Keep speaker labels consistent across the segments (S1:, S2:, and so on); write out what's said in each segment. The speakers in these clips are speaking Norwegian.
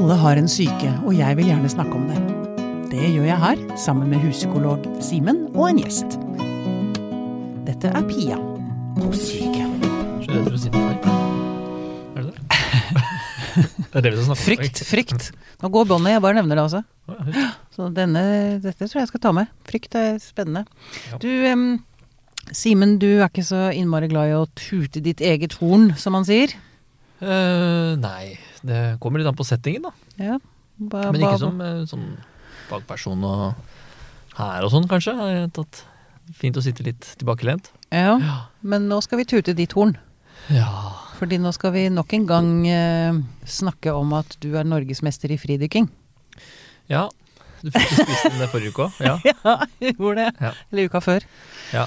S1: Alle har en syke, og jeg vil gjerne snakke om det. Det gjør jeg her, sammen med huspsykolog Simen og en gjest. Dette er Pia på syke.
S2: Er det det? det er det vi om.
S1: Frykt, frykt. Nå går båndet, jeg bare nevner det også. Så denne, dette tror jeg jeg skal ta med. Frykt er spennende. Du, um, Simen, du er ikke så innmari glad i å tute ditt eget horn, som man sier.
S2: Eh, nei, det kommer litt an på settingen, da.
S1: Ja. Ba,
S2: Men ikke som, eh, som fagperson og her og sånn, kanskje. Tatt fint å sitte litt tilbakelent.
S1: Ja,
S2: Ja.
S1: men nå skal vi tute ditt horn.
S2: ja.
S1: Fordi nå skal vi nok en gang uh, snakke om at du er norgesmester i fridykking.
S2: Ja. Du fikk jo spist den der forrige uka òg. Ja.
S1: Ja, jeg gjorde det.
S2: Ja.
S1: Eller uka før.
S2: ja.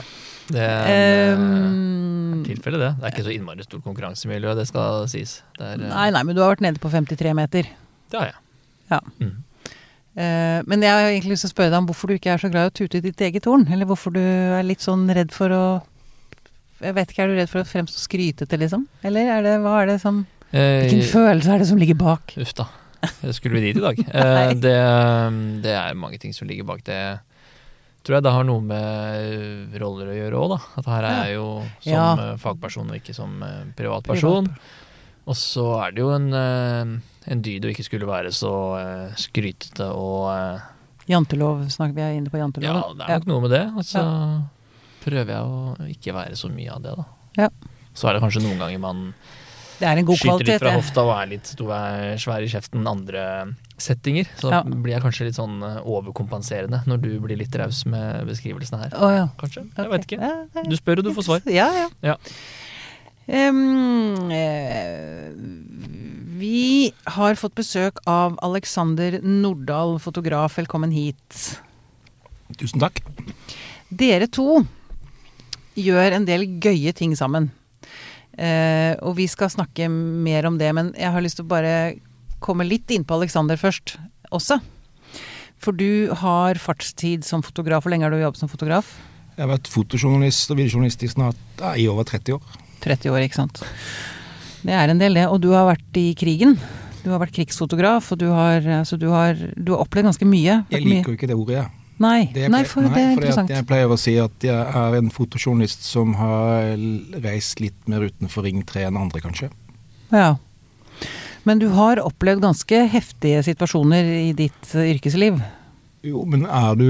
S2: Det er
S1: Um,
S2: er tilfelle, det. Det er ikke så innmari stort konkurransemiljø, det skal sies. Er, eh,
S1: nei, nei, men du har vært nede på 53 meter.
S2: Det har jeg.
S1: Ja.
S2: Mm.
S1: Uh, men jeg har egentlig lyst til å spørre deg om hvorfor du ikke er så glad i å tute i ditt eget horn. Eller hvorfor du er litt sånn redd for å Jeg vet ikke, er du redd for å fremstå skrytete, liksom? Eller er det, hva er det som
S2: Hvilken
S1: Hvilken følelse er det som ligger bak?
S2: Uff da. Skulle vi dit i dag? uh, det, det er mange ting som ligger bak det. Tror jeg det har noe med roller å gjøre òg, da. At her er jeg jo som
S1: Ja.
S2: eh, fagperson og ikke som privatperson. privatperson. Og så er det jo en, eh, en dyd å ikke skulle være så eh, skrytete og eh,
S1: Jantelov, snakker vi er inne på
S2: Ja, det er nok noe med det. Og så prøver jeg å ikke være så mye av det, da.
S1: Ja.
S2: Så er det kanskje noen ganger man
S1: Det er en god
S2: skyter litt fra
S1: det.
S2: hofta og er litt stor, svær i kjeften andre settinger. Så
S1: Ja.
S2: blir jeg kanskje litt sånn eh, overkompenserende når du blir litt raus med beskrivelsene her.
S1: Oh, ja.
S2: Kanskje? Jeg
S1: okay.
S2: vet ikke. Du spør og du får svar.
S1: Ja, ja. Eh, vi har fått besøk av Alexander Nordahl, fotograf. Velkommen hit.
S3: Tusen takk.
S1: Dere to gjør en del gøye ting sammen. Eh, og vi skal snakke mer om det, men jeg har lyst til å bare komme litt inn på Alexander først også. For du har fartstid som fotograf. Hvor lenge har du jobbet som fotograf?
S3: Jeg har vært fotojournalist og videojournalist i snart i over 30 år.
S1: 30 år, ikke sant. Det er en del, det. Og du har vært i krigen. Du har vært krigsfotograf, og du har, altså, du har, du har opplevd ganske mye.
S3: Jeg liker jo ikke det ordet, jeg.
S1: Nei,
S3: Det
S1: nei, for, nei, det er interessant.
S3: Jeg pleier å si at jeg er en fotojournalist som har reist litt mer utenfor Ring 3 enn andre, kanskje.
S1: Ja. Men du har opplevd ganske heftige situasjoner i ditt eh, yrkesliv.
S3: Jo, men er du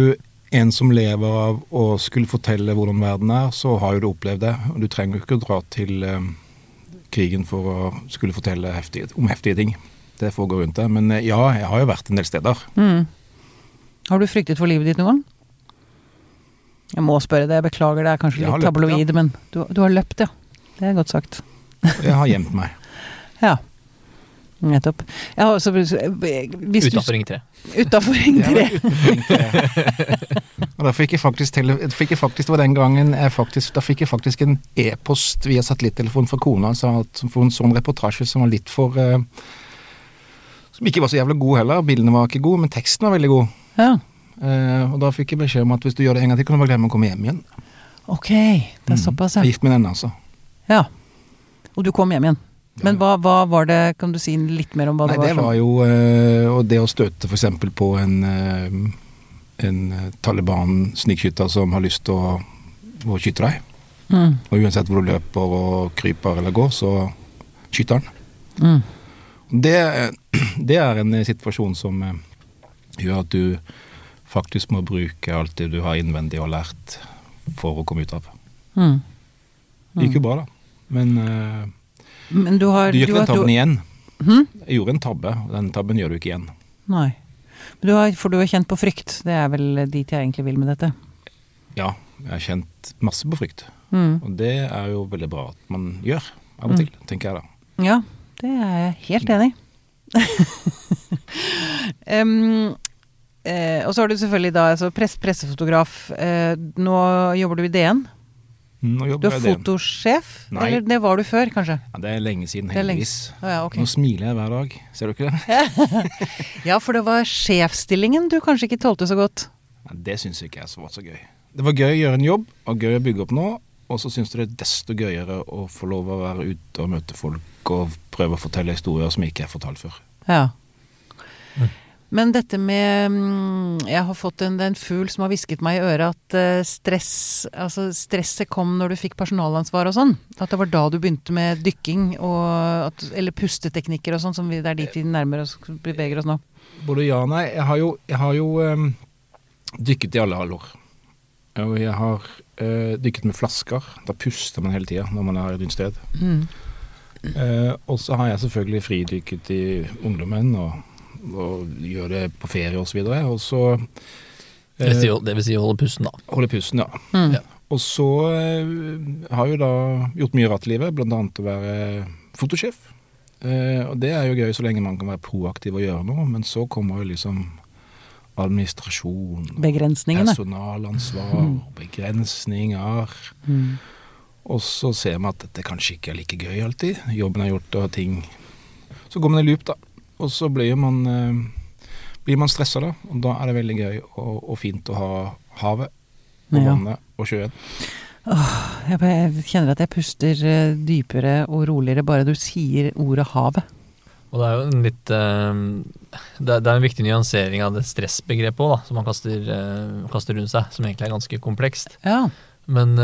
S3: en som lever av å skulle fortelle hvordan verden er, så har jo du opplevd det. Og du trenger jo ikke å dra til eh, krigen for å skulle fortelle heftige, om heftige ting. Det foregår rundt det. Men eh, ja, jeg har jo vært en del steder.
S1: Mm. Har du fryktet for livet ditt noen gang? Jeg må spørre det, jeg beklager, det er kanskje litt
S3: løpt,
S1: tabloid, men du, du har løpt, ja. Det er godt sagt.
S3: Jeg har gjemt meg.
S1: Ja. Nettopp. Ja, du-
S2: Utafor Ring 3.
S1: Utenfor Ring 3.
S3: Ja, utenfor Ring 3. Og da fikk jeg faktisk, tele, fikk jeg faktisk det var den gangen jeg faktisk, Da fikk jeg faktisk en e-post via satellittelefon fra kona som for en sånn reportasje som var litt for uh, Som ikke var så jævlig god heller. Bildene var ikke gode, men teksten var veldig god.
S1: Ja.
S3: Uh, og da fikk jeg beskjed om at hvis du gjør det en gang til, kan du bare glemme å komme hjem igjen.
S1: Ok, det er
S3: Mm.
S1: såpass,
S3: Jeg er
S1: ja.
S3: gift med den, altså.
S1: ja. Og du kom hjem igjen. Men hva, hva var det, kan du si litt mer om hva
S3: Nei,
S1: det var?
S3: det var jo Og det å støte f.eks. på en, eh, en Taliban-snikskytter som har lyst til å, å skyte deg.
S1: mm.
S3: Og uansett hvor du løper og kryper eller går, så skyter han.
S1: Mm.
S3: Det, det er en situasjon som gjør at du faktisk må bruke alt det du har innvendig og lært for å komme ut av.
S1: Mm.
S3: Det gikk jo bra, da. Men uh,
S1: Men du har
S3: du gjør ikke den
S1: tabben
S3: tabben igjen.
S1: Hm?
S3: Jeg gjorde en tabbe, og den tabben gjør du ikke igjen.
S1: Nei. Men du har, for du har kjent på frykt. Det er vel dit jeg egentlig vil med dette.
S3: Ja, jeg har kjent masse på frykt.
S1: Mm.
S3: Og det er jo veldig bra at man gjør, av og
S1: Mm.
S3: til, tenker jeg da.
S1: Ja, det er jeg helt enig i. Em, eh, og så har du selvfølgelig da altså press, pressefotograf. Eh, nå jobber du i DN.
S3: Nå
S1: Du
S3: jobber
S1: er
S3: jeg det.
S1: fotosjef?
S3: Nei.
S1: Eller det var du før, kanskje?
S3: Ja, det er lenge siden,
S1: er lenge-
S3: heldigvis.
S1: Å ja, okay.
S3: Nå smiler jeg hver dag, ser du ikke det?
S1: Ja, for det var sjefsstillingen du kanskje ikke tålte så godt.
S3: Ja, det syns jeg ikke er så, var så gøy. Det var gøy å gjøre en jobb, og gøy å bygge opp nå. Og så syns jeg det er desto gøyere å få lov å være ute og møte folk og prøve å fortelle historier som ikke er fortalt før.
S1: Ja. Men dette med mm, Jeg har fått en, en fugl som har hvisket meg i øret at eh, stress Altså stresset kom når du fikk personalansvar og sånn. At det var da du begynte med dykking og at, Eller pusteteknikker og sånn, som vi, det er dit vi nærmer oss beveger oss nå.
S3: Både ja og nei. Jeg har jo, jeg har jo um, dykket i alle halvår. Og jeg har uh, dykket med flasker. Da puster man hele tida når man er et nytt sted.
S1: Mm.
S3: Eh, og så har jeg selvfølgelig fridykket i ungdommen og, og gjør det på ferie osv. Og, så videre.
S2: Det vil, si,
S3: eh,
S2: det vil si holde pusten, da.
S3: holde pusten, ja.
S1: Mm.
S2: Ja.
S3: Og så eh, har jeg jo da gjort mye rart i livet, annet å være fotosjef. Eh, og det er jo gøy så lenge man kan være proaktiv og gjøre noe, men så kommer jo liksom administrasjon, personalansvar, begrensninger.
S1: Mm.
S3: Og så ser vi at dette kanskje ikke er like gøy alltid. Jobben er gjort og ting Så går man i loop, da. Og så blir man, eh, blir man stressa, da. Og da er det veldig gøy og, og fint å ha havet og
S1: Ja.
S3: vannet og sjøen.
S1: Jeg, jeg kjenner at jeg puster eh, dypere og roligere bare du sier ordet havet.
S2: Og det er jo en litt eh, det, er, en viktig nyansering av det stressbegrepet òg, da, som man kaster, kaster rundt seg, som egentlig er ganske komplekst.
S1: Ja.
S2: Men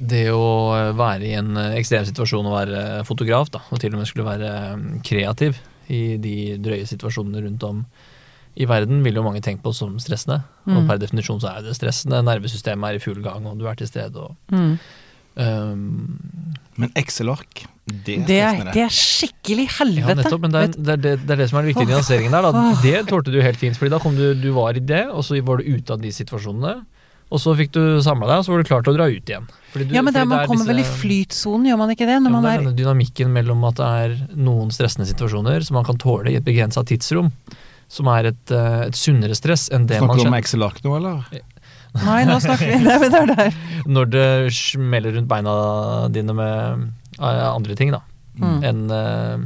S2: det å være i en eh, ekstrem situasjon og være fotograf, da, og til og med skulle være eh, kreativ i de drøye situasjonene rundt om i verden, vil jo mange tenke på som stressende. Og
S1: Mm.
S2: per definisjon så er det stressende. Nervesystemet er i full gang, og du er til stede. Og,
S1: Mm.
S2: um,
S3: Men Excel-ark, det
S1: Det, er,
S3: stressende.
S1: det er skikkelig
S2: ja,
S1: helvete.
S2: nettopp, men det er, det, er det, det er det som er den viktige nyanseringen der. Da. Det tålte du helt fint, fordi da kom du, du var i det, og så var du ute av de situasjonene. Og så fikk du samla deg, og så var du klar til å dra ut igjen. Fordi du,
S1: ja, men det er,
S2: fordi
S1: man kommer disse, vel i flytsonen, gjør man ikke det? Når
S2: Ja,
S1: man
S2: det er
S1: er
S2: denne dynamikken mellom at det er noen stressende situasjoner som man kan tåle i et begrensa tidsrom, som er et, eh, et sunnere stress enn det man
S3: Snakker du om Excel-ark nå, eller?
S1: Nei, nå snakker vi Nei, men det er der.
S2: når det smeller rundt beina dine med eh, andre ting, da,
S1: Mm.
S2: enn eh,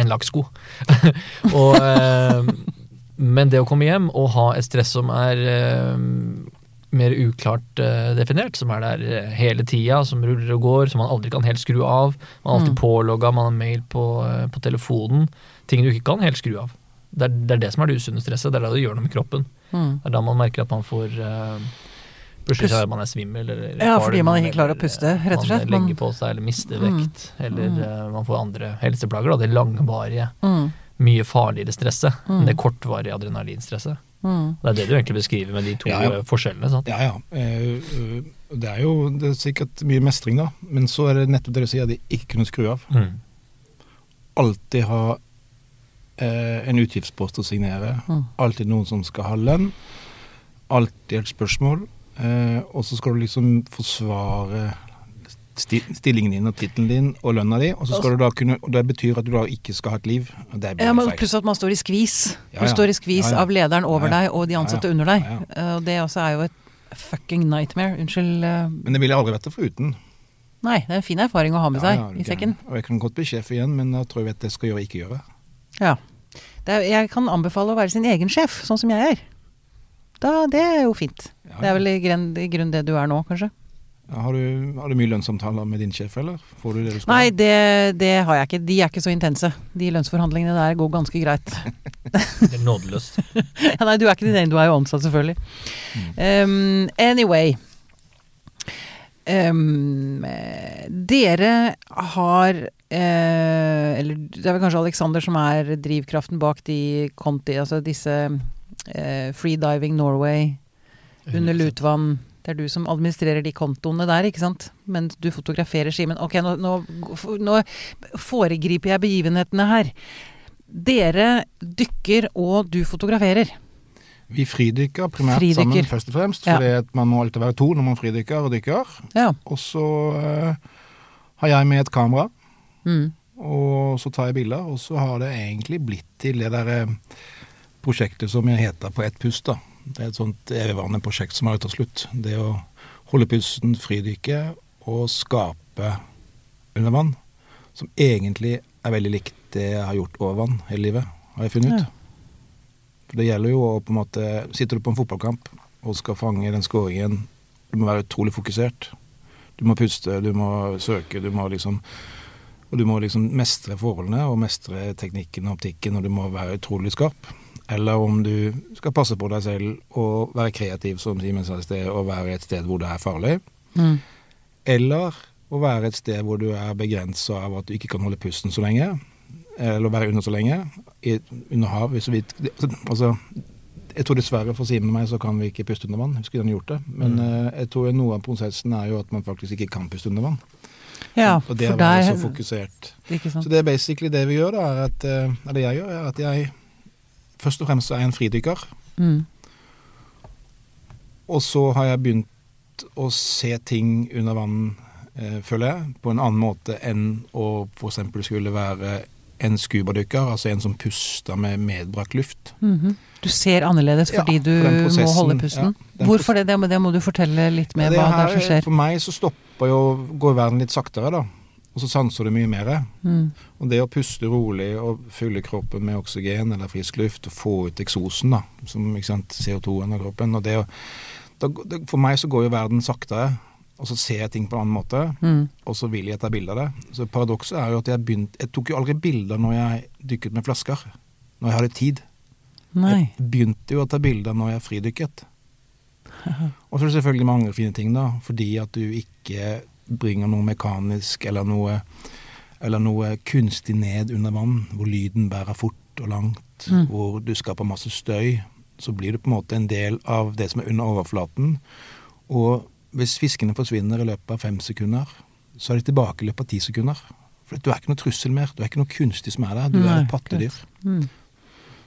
S2: en lakksko. og, eh, men det å komme hjem og ha et stress som er eh, mer uklart uh, definert, som er der eh, hele tida, som ruller og går, som man aldri kan helt skru av. Man er alltid
S1: Mm.
S2: pålogga, man har mail på, uh, på telefonen. Ting du ikke kan helt skru av. Det er, det er det som er det usunne stresset. Det er da det gjør noe med kroppen.
S1: Mm.
S2: Det er da man merker at man får uh, Plutselig er man er svimmel eller
S1: Ja, fordi man ikke klarer å puste, rett og slett.
S2: Man legger på seg eller mister
S1: Mm.
S2: vekt. Eller
S1: Mm.
S2: eh, man får andre helseplager. Da. Det langvarige,
S1: Mm.
S2: mye farligere stresset
S1: Mm.
S2: enn det kortvarige adrenalinstresset.
S1: Mm.
S2: Det er det du egentlig beskriver med de to
S3: Ja, ja.
S2: forskjellene. Sant?
S3: Ja, ja. Eh, eh, Det er jo det er sikkert mye mestring, da. Men så er det nettopp det du sier, de ikke kunne skru av.
S2: Mm.
S3: Alltid ha eh, en utgiftspost å signere.
S1: Mm.
S3: Alltid noen som skal ha lønn. Alltid et spørsmål. Eh, og så skal du liksom forsvare stillingen din og tittelen din og lønna di, og så skal du da kunne Og det betyr at du da ikke skal ha et liv. Det
S1: Ja, men. Pluss at man står i skvis.
S3: Ja,
S1: Du
S3: ja.
S1: står i skvis
S3: Ja,
S1: av lederen over deg og de ansatte under deg. Eh, Og det også er jo et fucking nightmare. Unnskyld. eh,
S3: Men det ville jeg aldri vært det foruten.
S1: Nei, det er en fin erfaring å ha med seg i sekken.
S3: Og jeg kan godt bli sjef igjen, men jeg tror jeg vet det jeg skal gjøre, ikke gjøre.
S1: Ja. Er, jeg kan anbefale å være sin egen sjef, sånn som jeg er. Da, det er jo fint. Det er vel i grunn, i grunn det du er nå, kanskje?
S3: Har du, har du mye lønnssamtaler med din sjef, eller? Får du det du skal?
S1: Nei, det, det har jeg ikke. De er ikke så intense. De lønnsforhandlingene der går ganske greit.
S2: Det er nådeløst.
S1: ja, nei, du er ikke din egen, du er jo ansatt, selvfølgelig. Um, anyway. Um, eh, dere har uh, Eller det er vel kanskje Alexander som er drivkraften bak de konti, altså disse uh, Freediving Norway, under Lutvann. Det er du som administrerer de kontoene der, ikke sant? Men du fotograferer skimen. Ok, nå, nå, nå foregriper jeg begivenhetene her. Dere dykker, og du fotograferer.
S3: Vi fridykker primært
S1: Fridykker.
S3: sammen, først og fremst.
S1: Ja.
S3: For man må alltid være to når man fridykker og dykker.
S1: Ja.
S3: Og så eh, har jeg med et kamera,
S1: Mm.
S3: og så tar jeg bilder. Og så har det egentlig blitt til det der eh, prosjektet som jeg heter På ett pust. da. Det er et sånt evigvarende prosjekt som aldri tar slutt. Det å holde pusten, fridykke og skape under vann. Som egentlig er veldig likt det jeg har gjort over vann hele livet, har jeg funnet ut.
S1: Ja.
S3: For det gjelder jo å på en måte Sitter du på en fotballkamp og skal fange den skåringen, du må være utrolig fokusert. Du må puste, du må søke, du må liksom Og du må liksom mestre forholdene og mestre teknikken og optikken, og du må være utrolig skarp. Eller om du skal passe på deg selv og være kreativ, som Simen sa i sted, og være et sted hvor det er farlig.
S1: Mm.
S3: Eller å være et sted hvor du er begrensa av at du ikke kan holde pusten så lenge. Eller være under så lenge. I, under hav, hvis vi Altså, jeg tror dessverre for Simen og meg så kan vi ikke puste under vann. Vi skulle gjerne gjort det. Men
S2: Mm.
S3: eh, jeg tror noe av prosessen er jo at man faktisk ikke kan puste under vann.
S1: Ja,
S3: og det
S1: for
S3: være så fokusert. Så det er basically det vi gjør, da, er at, eh, eller jeg gjør, er at jeg først og fremst er jeg en fridykker.
S1: Mm.
S3: Og så har jeg begynt å se ting under vann, eh, føler jeg, på en annen måte enn å f.eks. skulle være en scubadykker, altså en som puster med medbrakt luft.
S1: Mhm. Du ser annerledes
S3: Ja,
S1: fordi du
S3: for den
S1: må holde pusten.
S3: ja,
S1: Hvorfor det? det? må- Det må du fortelle litt mer
S3: Ja,
S1: hva det er som skjer.
S3: For meg så stopper jo, går verden litt saktere, da. Og så sanser du mye mer.
S1: Mm.
S3: Og det å puste rolig og fylle kroppen med oksygen eller frisk luft og få ut eksosen, da, som ikke sant, CO2-en av kroppen og det da, For meg så går jo verden saktere, og så ser jeg ting på en annen måte,
S1: Mm.
S3: og så vil jeg ta bilde av det. Så paradokset er jo at jeg begynte Jeg tok jo aldri bilder når jeg dykket med flasker. Når jeg hadde tid.
S1: Nei.
S3: Jeg begynte jo å ta bilder når jeg fridykket. Og så er det selvfølgelig mange fine ting, da, fordi at du ikke bringer noe mekanisk eller noe, eller noe kunstig ned under vann, hvor lyden bærer fort og langt,
S1: Mm.
S3: hvor du skaper masse støy. Så blir du på en måte en del av det som er under overflaten. Og hvis fiskene forsvinner i løpet av fem sekunder, så er de tilbake i løpet av ti sekunder. For du er ikke noe trussel mer. Du er ikke noe kunstig som er der. Du
S1: Nei,
S3: er et pattedyr
S1: Mm.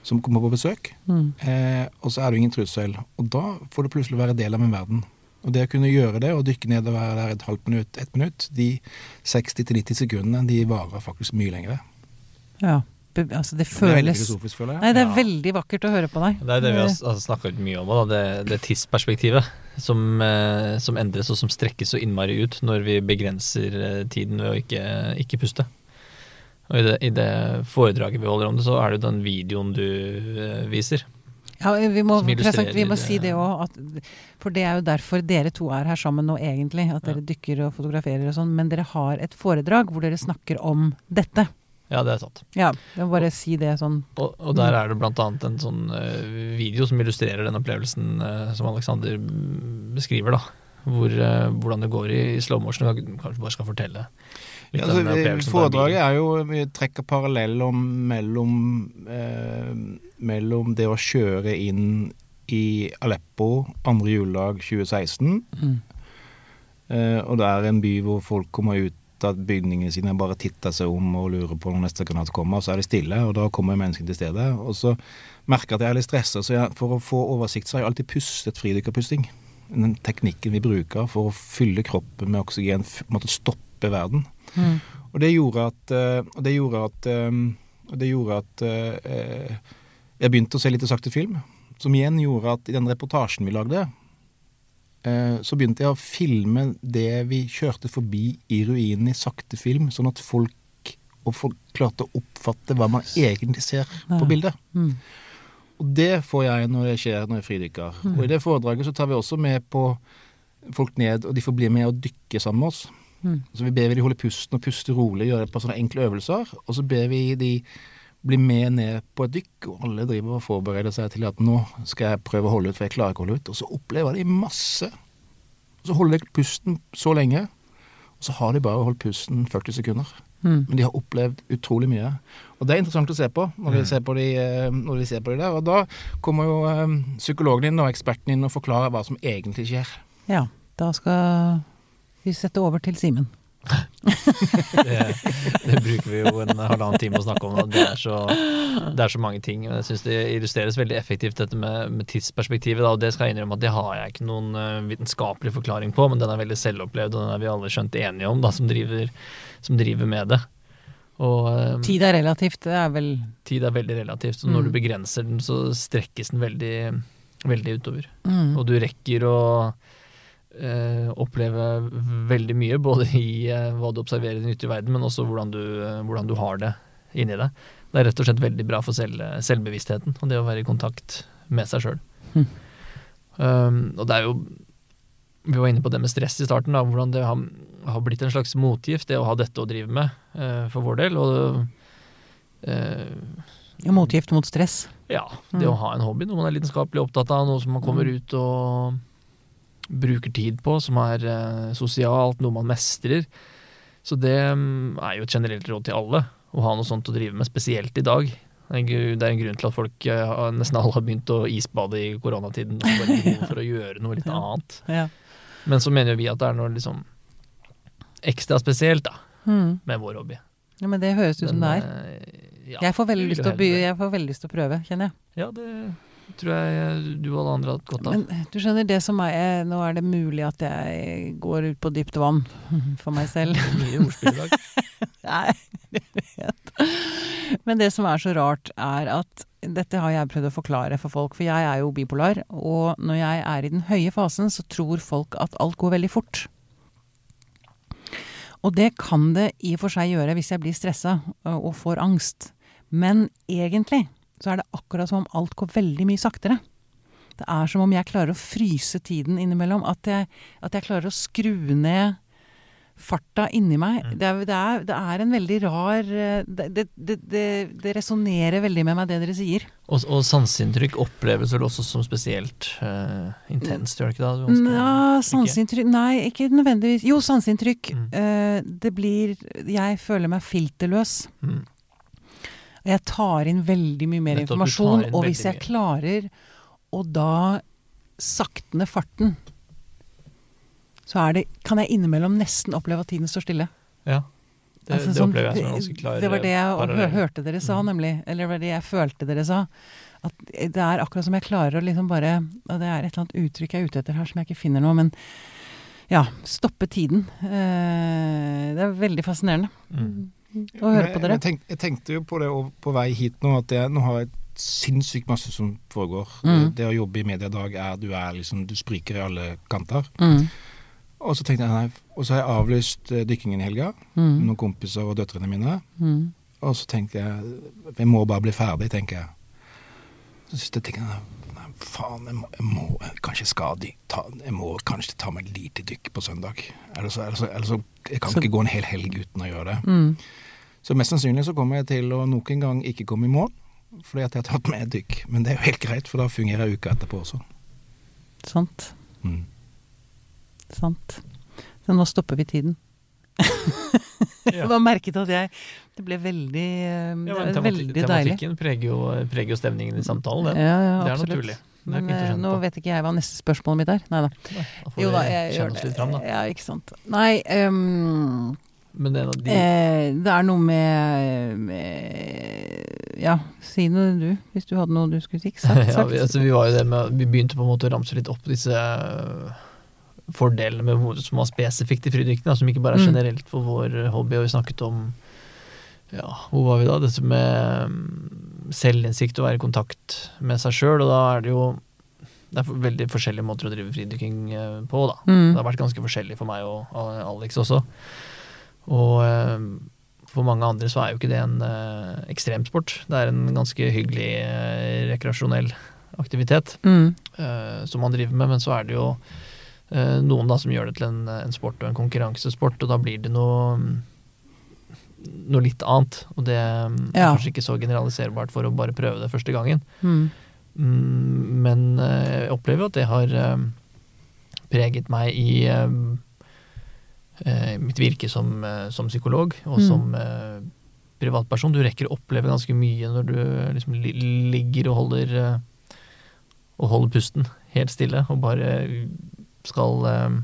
S3: som kommer på besøk.
S1: Mm.
S3: Eh, og så er du ingen trussel. Og da får du plutselig være del av en verden. Og det å kunne gjøre det, og dykke ned og være der et halvt minutt, ett minutt, de 60-90 sekundene, de varer faktisk mye lenger.
S1: Ja. Altså, det føles
S3: Det er.
S1: Nei, det er veldig vakkert å høre på deg.
S2: Det er det vi har, har snakka mye om, da, det, det tidsperspektivet som, eh, som endres og som strekkes så innmari ut når vi begrenser eh, tiden ved å ikke, ikke puste. Og i det, I det foredraget vi holder om det, så er det jo den videoen du eh, viser.
S1: Ja, vi må, vi må si
S2: det.
S1: òg, for det er jo derfor dere to er her sammen nå, egentlig. At dere dykker og fotograferer og sånn. Men dere har et foredrag hvor dere snakker om dette.
S2: Ja, det er sant.
S1: Ja, jeg må bare si det sånn.
S2: Og, og der er det annet en sånn uh, video som illustrerer den opplevelsen uh, som Alexander mm, beskriver, da. Hvor, uh, hvordan det går i slow motion. Kan- Kanskje bare skal fortelle
S3: Ja, altså, foredraget er jo Vi trekker parallell om mellom, eh, mellom det å kjøre inn i Aleppo andre juledag 2016,
S1: Mm.
S3: eh, og det er en by hvor folk kommer ut av bygningene sine, bare titter seg om og lurer på når neste granat kommer, og så er det stille, og da kommer menneskene til stede. Og så merker jeg at jeg er litt stressa, så jeg, for å få oversikt så har jeg alltid pustet fridykkerpusting. Den teknikken vi bruker for å fylle kroppen med oksygen, måtte på en verden.
S1: Mm.
S3: Og det gjorde at, eh, og det gjorde at, eh, det gjorde at eh, jeg begynte å se litt sakte film, som igjen gjorde at i den reportasjen vi lagde, så begynte jeg å filme det vi kjørte forbi i ruinen i sakte film, sånn at folk, og folk klarte å oppfatte hva man egentlig ser på bildet.
S1: Mm.
S3: Og det får jeg når det skjer når jeg fridykker. Og i det foredraget så tar vi også med på folk ned, og de får bli med og dykke sammen med oss.
S1: Mm.
S3: Så vi ber de holde pusten og puste rolig, gjøre et par sånne enkle øvelser. Og så ber vi de bli med ned på et dykk, og alle driver og forbereder seg til at nå skal jeg prøve å holde ut, for jeg klarer ikke å holde ut. Og så opplever de masse. Og så holder de pusten så lenge, og så har de bare holdt pusten 40 sekunder.
S1: Mm.
S3: Men de har opplevd utrolig mye. Og det er interessant å se på når vi ser på de, eh, når vi ser på de der. Og da kommer jo eh, psykologen inn og eksperten inn og forklarer hva som egentlig skjer.
S1: Ja, da skal vi setter over til Simen.
S2: Det, det bruker vi jo en halvannen time å snakke om. Det, er så, det er så mange ting. Men jeg syns det illustreres veldig effektivt, dette med, med tidsperspektivet. Da, og det skal jeg innrømme at det har jeg ikke noen eh, vitenskapelig forklaring på, men den er veldig selvopplevd, og den er vi alle skjønt enige om, da, som driver, som driver med det. Og um,
S1: Tid er relativt, det er vel
S2: tid er veldig relativt, så når
S1: Mm.
S2: du begrenser den, så strekkes den veldig, veldig utover.
S1: mm.
S2: Og du rekker å eh, oppleve veldig mye, både i eh, hva du observerer i den ytre verden, men også hvordan du, eh, hvordan du har det inni deg. Det er rett og slett veldig bra for selv, selvbevisstheten og det å være i kontakt med seg sjøl.
S1: Mhm.
S2: Um, og det er jo Vi var inne på det med stress i starten, da, hvordan det har, har blitt en slags motgift, det å ha dette å drive med, uh, for vår del. Og uh,
S1: Ja, Motgift mot stress.
S2: ja, det
S1: Mm.
S2: å ha en hobby, noe man er lidenskapelig opptatt av, noe som man kommer
S1: Mm.
S2: ut og bruker tid på, som er eh, sosialt, noe man mestrer. Så det mm, er jo et generelt råd til alle, å ha noe sånt å drive med, spesielt i dag. Det er en grunn til at folk, eh, nesten alle har begynt å isbade i koronatiden for å gjøre noe litt annet.
S1: Ja.
S2: Men så mener vi at det er noe liksom ekstra spesielt da,
S1: Mm.
S2: med vår hobby.
S1: ja, men det høres ut som det er. jeg får veldig lyst til å prøve, kjenner jeg.
S2: Ja, det tror jeg du og alle andre har hatt godt av.
S1: Men du skjønner, det som er Nå er det mulig at jeg går ut på dypt vann for meg selv.
S2: Mye ordspill i dag.
S1: Nei, vet. Men det som er så rart, er at dette har jeg prøvd å forklare for folk, for jeg er jo bipolar, og når jeg er i den høye fasen, så tror folk at alt går veldig fort. Og det kan det i og for seg gjøre hvis jeg blir stressa og får angst. Men egentlig så er det akkurat som om alt går veldig mye saktere. Det er som om jeg klarer å fryse tiden innimellom. At jeg, at jeg klarer å skru ned farta inni meg.
S2: Mm.
S1: Det, er, det, er, det er en veldig rar Det, det, det, det, resonnerer veldig med meg, det dere sier.
S2: Og, og sanseinntrykk oppleves vel også som spesielt uh, intenst, gjør det ikke det? Vanskelig?
S1: Ja, sanseinntrykk Nei, ikke nødvendigvis. Jo, sanseinntrykk.
S2: Mm.
S1: Uh, det blir Jeg føler meg filterløs.
S2: Mm.
S1: Jeg tar inn veldig mye mer
S2: Nettopp,
S1: informasjon, og hvis jeg klarer å da sakte ned farten, så det, kan jeg innimellom nesten oppleve at tiden står stille.
S2: Ja. Det,
S1: Altså,
S2: det
S1: sånn-
S2: opplever jeg som en ganske klar
S1: Det var det jeg
S2: eh, parallell.
S1: hørte dere sa,
S2: Mhm.
S1: nemlig. Eller det var det jeg følte dere sa. At det er akkurat som jeg klarer å liksom bare og Det er et eller annet uttrykk jeg er ute etter her som jeg ikke finner nå, men ja, stoppe tiden. Eh, det er veldig fascinerende
S2: Mm.
S1: Å høre på dere.
S3: Jeg, tenk, jeg tenkte jo på det på vei hit nå, at jeg, nå har jeg sinnssykt masse som foregår.
S1: Mm.
S3: Det å jobbe i media i dag er du er liksom Du spriker i alle kanter.
S1: Mm.
S3: Og så tenkte jeg nei, og så har jeg avlyst eh, dykkingen i helga med
S1: Mm.
S3: noen kompiser og døtrene mine.
S1: Mm.
S3: Og så tenkte jeg jeg må bare bli ferdig, tenker jeg. Så siste jeg nei, faen, jeg må, jeg må kanskje skal de, ta, jeg må kanskje ta meg et lite dykk på søndag. Eller så, eller så, eller så Jeg kan
S1: Så-
S3: ikke gå en hel helg uten å gjøre det.
S1: Mm.
S3: Så mest sannsynlig så kommer jeg til å nok en gang ikke komme i mål, fordi at jeg har tatt med et dykk. Men det er jo helt greit, for da fungerer uka etterpå også.
S1: Sant.
S3: Mm.
S1: Sant. Så nå stopper vi tiden.
S2: Ja.
S1: Jeg bare merket at jeg Det ble veldig eh,
S2: Ja, temati-
S1: veldig deilig.
S2: tematikken preger jo, preger jo stemningen i samtalen,
S1: Ja,
S2: det.
S1: ja,
S2: det er naturlig.
S1: Men eh, nå
S2: på.
S1: vet ikke jeg hva neste spørsmålet mitt er. Nei da.
S2: Da
S1: Jo da, jeg gjør
S2: det. fram, da.
S1: Ja, ikke sant. Nei, ehm,
S2: Men det en av de
S1: eh, det er noe med, med Ja, si noe du, hvis du hadde noe du skulle si. Sagt,
S2: ja, vi, altså, vi var jo det med Vi begynte på en måte å ramse litt opp disse øh, fordelene med hvor, som var spesifikt i fridykking, som ikke bare er
S1: Mm.
S2: generelt for vår hobby. Og vi snakket om Ja, hvor var vi da? Dette med mm, selvinnsikt og være i kontakt med seg sjøl, og da er det jo det er veldig forskjellige måter å drive fridykking eh, på, da.
S1: Mm.
S2: Det har vært ganske forskjellig for meg og og Alex også. Og eh, for mange andre så er jo ikke det en eh, ekstremsport. Det er en ganske hyggelig eh, rekreasjonell aktivitet
S1: Mm.
S2: som man driver med, men så er det jo noen da som gjør det til en, en sport og en konkurransesport, og da blir det noe noe litt annet. Og det er
S1: Ja.
S2: kanskje ikke så generaliserbart for å bare prøve det første gangen.
S1: Mm.
S2: Mm, men jeg opplever jo at det har preget meg i mitt virke som, eh, som psykolog og
S1: Mm.
S2: som eh, privatperson. Du rekker å oppleve ganske mye når du eh, liksom ligger og holder eh, og holder pusten helt stille og bare skal eh,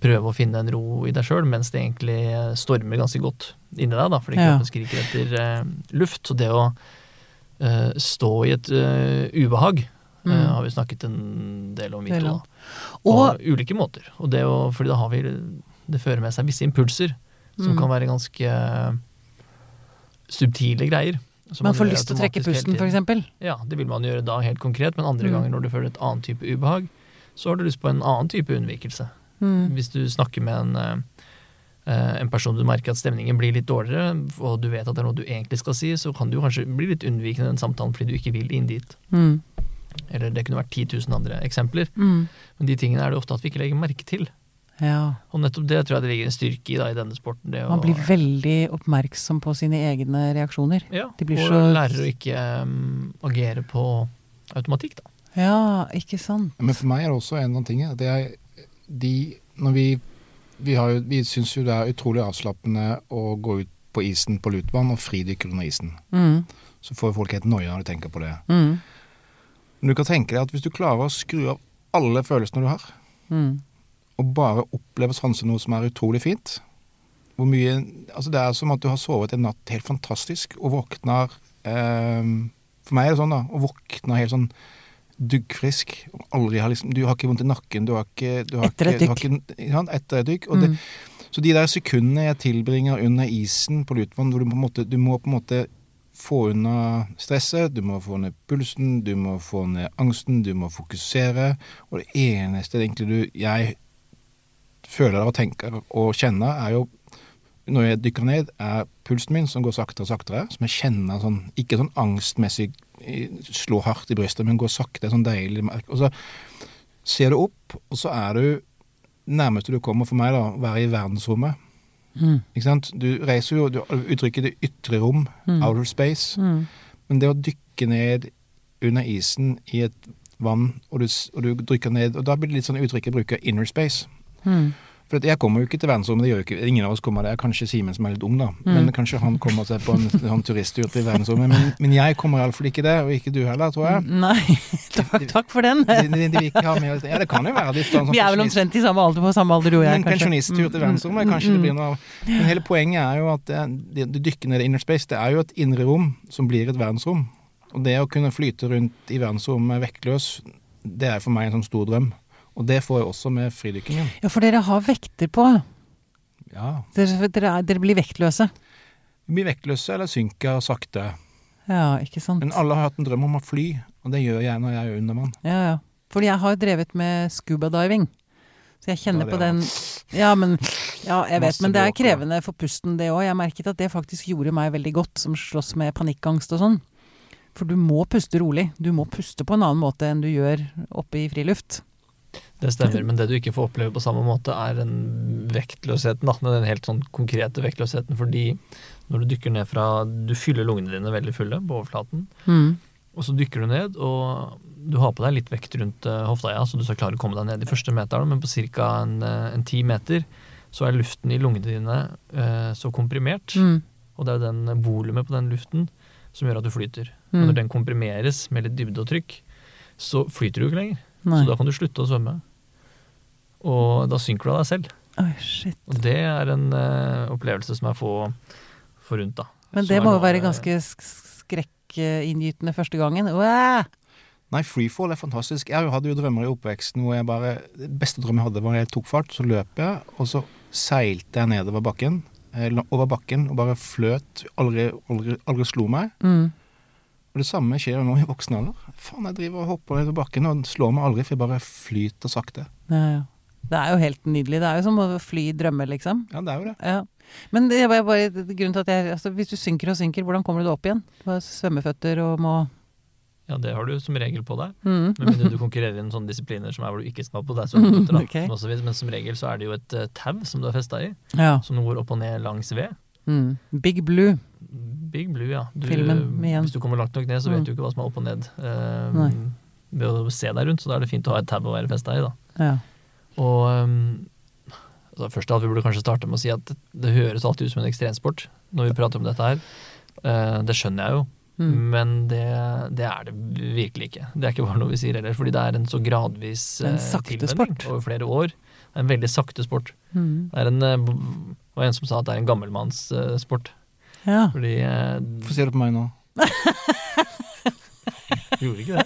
S2: prøve å finne en ro i deg sjøl, mens det egentlig eh, stormer ganske godt inni deg, da, fordi
S1: Ja.
S2: kroppen skriker etter eh, luft. Så det å eh, stå i et eh, ubehag
S1: Mm.
S2: eh, har vi snakket en del om, vi to. Da. På ulike måter. Og det å, fordi da har vi Det fører med seg visse impulser som
S1: Mm.
S2: kan være ganske eh, subtile greier. som
S1: man får lyst til å trekke pusten, f.eks.
S2: Ja, det vil man gjøre da helt konkret, men andre
S1: Mm.
S2: ganger når du føler et annet type ubehag, så har du lyst på en annen type unnvikelse.
S1: Mm.
S2: Hvis du snakker med en, eh, eh, en person du merker at stemningen blir litt dårligere, og du vet at det er noe du egentlig skal si, så kan du kanskje bli litt unnvikende i den samtalen fordi du ikke vil inn dit.
S1: Mm.
S2: Eller det kunne vært 10 000 andre eksempler.
S1: Mm.
S2: Men de tingene er det ofte at vi ikke legger merke til.
S1: Ja.
S2: Og nettopp det tror jeg det ligger en styrke i da, i denne sporten. Det å,
S1: Man blir veldig oppmerksom på sine egne reaksjoner.
S2: ja,
S1: de blir
S2: og
S1: så-
S2: lærer å ikke um, agere på automatikk, da.
S1: Ja, ikke sant.
S3: Men for meg er det også en annen ting. Det er de Når vi Vi, har vi syns jo det er utrolig avslappende å gå ut på isen på lutvann og fridykke under isen.
S1: Mm.
S3: Så får folk helt noia når de tenker på det.
S1: Mm.
S3: Men du kan tenke deg at hvis du klarer å skru av alle følelsene du har,
S1: Mm.
S3: og bare oppleve sanse noe som er utrolig fint hvor mye, altså Det er som at du har sovet en natt helt fantastisk og våkner eh, For meg er det sånn, da. Og våkner helt sånn duggfrisk. Aldri har liksom, du har ikke vondt i nakken. Du har ikke, du har
S1: Etter et
S3: ikke, ikke, ja, etter et dykk. Og det,
S1: Mm.
S3: så de der sekundene jeg tilbringer under isen på Lutvann, hvor du på en måte, du må på en måte få unna stresset, du må få ned pulsen, du må få ned angsten, du må fokusere. Og det eneste egentlig du, jeg føler og tenker og kjenner, er jo når jeg dykker ned, er pulsen min som går saktere og saktere. Som jeg kjenner sånn Ikke sånn angstmessig slå hardt i brystet, men går sakte. Sånn deilig. Og så ser du opp, og så er du nærmeste du kommer for meg, da, å være i verdensrommet.
S1: Mm.
S3: Ikke sant? Du reiser jo du uttrykker det ytre rom,
S1: Mm.
S3: outer space.
S1: Mm.
S3: Men det å dykke ned under isen i et vann, og du, og du dykker ned Og da blir det litt sånn uttrykket bruker, inner space.
S1: Mm.
S3: For jeg kommer jo ikke til verdensrommet, det gjør jo ikke Ingen av oss kommer der. Kanskje Simen som er litt ung, da.
S1: Mm.
S3: Men kanskje han kommer seg på en en turisttur til verdensrommet. Men, men jeg kommer iallfall ikke det, og ikke du heller, tror jeg.
S1: Nei, takk, takk for den.
S3: De, de, de med Ja, det kan jo være de sånn
S1: Vi er vel omtrent i samme alder på samme alder, du og jeg,
S3: En pensjonisttur til verdensrommet, kanskje det blir noe av Men hele poenget er jo at det, det, det dykker ned i inner space, det er jo et indre rom som blir et verdensrom. Og det å kunne flyte rundt i verdensrommet vektløs, det er for meg en sånn stor drøm. Og det får jeg også med fridykkingen.
S1: Ja, for dere har vekter på.
S3: Ja.
S1: Dere, dere, er, dere blir vektløse.
S3: Vi blir vektløse eller synker sakte.
S1: Ja, ikke sant.
S3: Men alle har hatt en drøm om å fly, og det gjør jeg når jeg er under vann.
S1: Ja, ja. Fordi jeg har drevet med scuba-diving. Så jeg kjenner
S3: Ja,
S1: på den Ja, men Ja, jeg vet, men det er krevende for pusten, det òg. Jeg merket at det faktisk gjorde meg veldig godt, som slåss med panikkangst og sånn. For du må puste rolig. Du må puste på en annen måte enn du gjør oppe i friluft.
S2: Det stemmer, men det du ikke får oppleve på samme måte, er den vektløsheten. Da. Den helt sånn konkrete vektløsheten. Fordi når du dykker ned fra Du fyller lungene dine veldig fulle på overflaten,
S1: Mm.
S2: og så dykker du ned, og du har på deg litt vekt rundt eh, hofta, ja, så du skal klare å komme deg ned de første meterne, men på ca. en eh, ti meter så er luften i lungene dine eh, så komprimert,
S1: Mm.
S2: og det er jo den volumet på den luften som gjør at du flyter. Og
S1: Mm.
S2: når den komprimeres med litt dybde og trykk, så flyter du ikke lenger.
S1: Nei.
S2: Så da kan du slutte å svømme. Og da synker du av deg selv.
S1: Oi, shit.
S2: Og det er en uh, opplevelse som er få forunt, da.
S1: Men det må jo være ganske sk- skrekkinngytende første gangen. Uæ!
S3: Nei, freefall er fantastisk. Jeg hadde jo drømmer i oppveksten hvor jeg bare Det beste drømmen jeg hadde, var jeg tok fart, så løp jeg, og så seilte jeg nedover bakken. eh, Over bakken og bare fløt. Aldri, aldri, aldri slo meg.
S1: Mm.
S3: Og det samme skjer jo nå i voksen alder. Faen, jeg driver og hopper nedover bakken og slår meg aldri, for jeg bare flyter sakte.
S1: Ja, ja. Det er jo helt nydelig. Det er jo som å fly i drømmer, liksom.
S3: Ja, det er jo det.
S1: Ja. Men det var bare grunnen til at jeg altså, Hvis du synker og synker, hvordan kommer du deg opp igjen? Du har svømmeføtter og må
S2: Ja, det har du som regel på deg.
S1: mm.
S2: Med mindre du konkurrerer i sånne disipliner som er hvor du ikke skal på deg svømmeføtter. da, som Men som regel så er det jo et eh, tau som du er festa i,
S1: Ja.
S2: som går opp og ned langs ved.
S1: Mm. Big Blue.
S2: Big Blue, ja. Du,
S1: Filmen igjen.
S2: Hvis du kommer langt nok ned, så vet
S1: Mm.
S2: du ikke hva som er opp og ned. eh, ved å se deg rundt, så da er det fint å ha et tau å være festa i. da.
S1: Ja.
S2: Og um, altså først at Vi burde kanskje starte med å si at det, det høres alltid ut som en ekstremsport når vi prater om dette her. Uh, det skjønner jeg jo,
S1: Mm.
S2: men det, det er det virkelig ikke. Det er ikke bare noe vi sier heller, fordi det er en så gradvis
S1: en
S2: eh,
S1: sakte
S2: tilvenning
S1: sport.
S2: over flere år. Det er en veldig sakte sport.
S1: Mm.
S2: Det er en, uh, og en som sa at det er en gammelmannssport.
S1: ja.
S2: Fordi
S3: Hvorfor ser du på meg nå?
S2: Gjorde ikke det.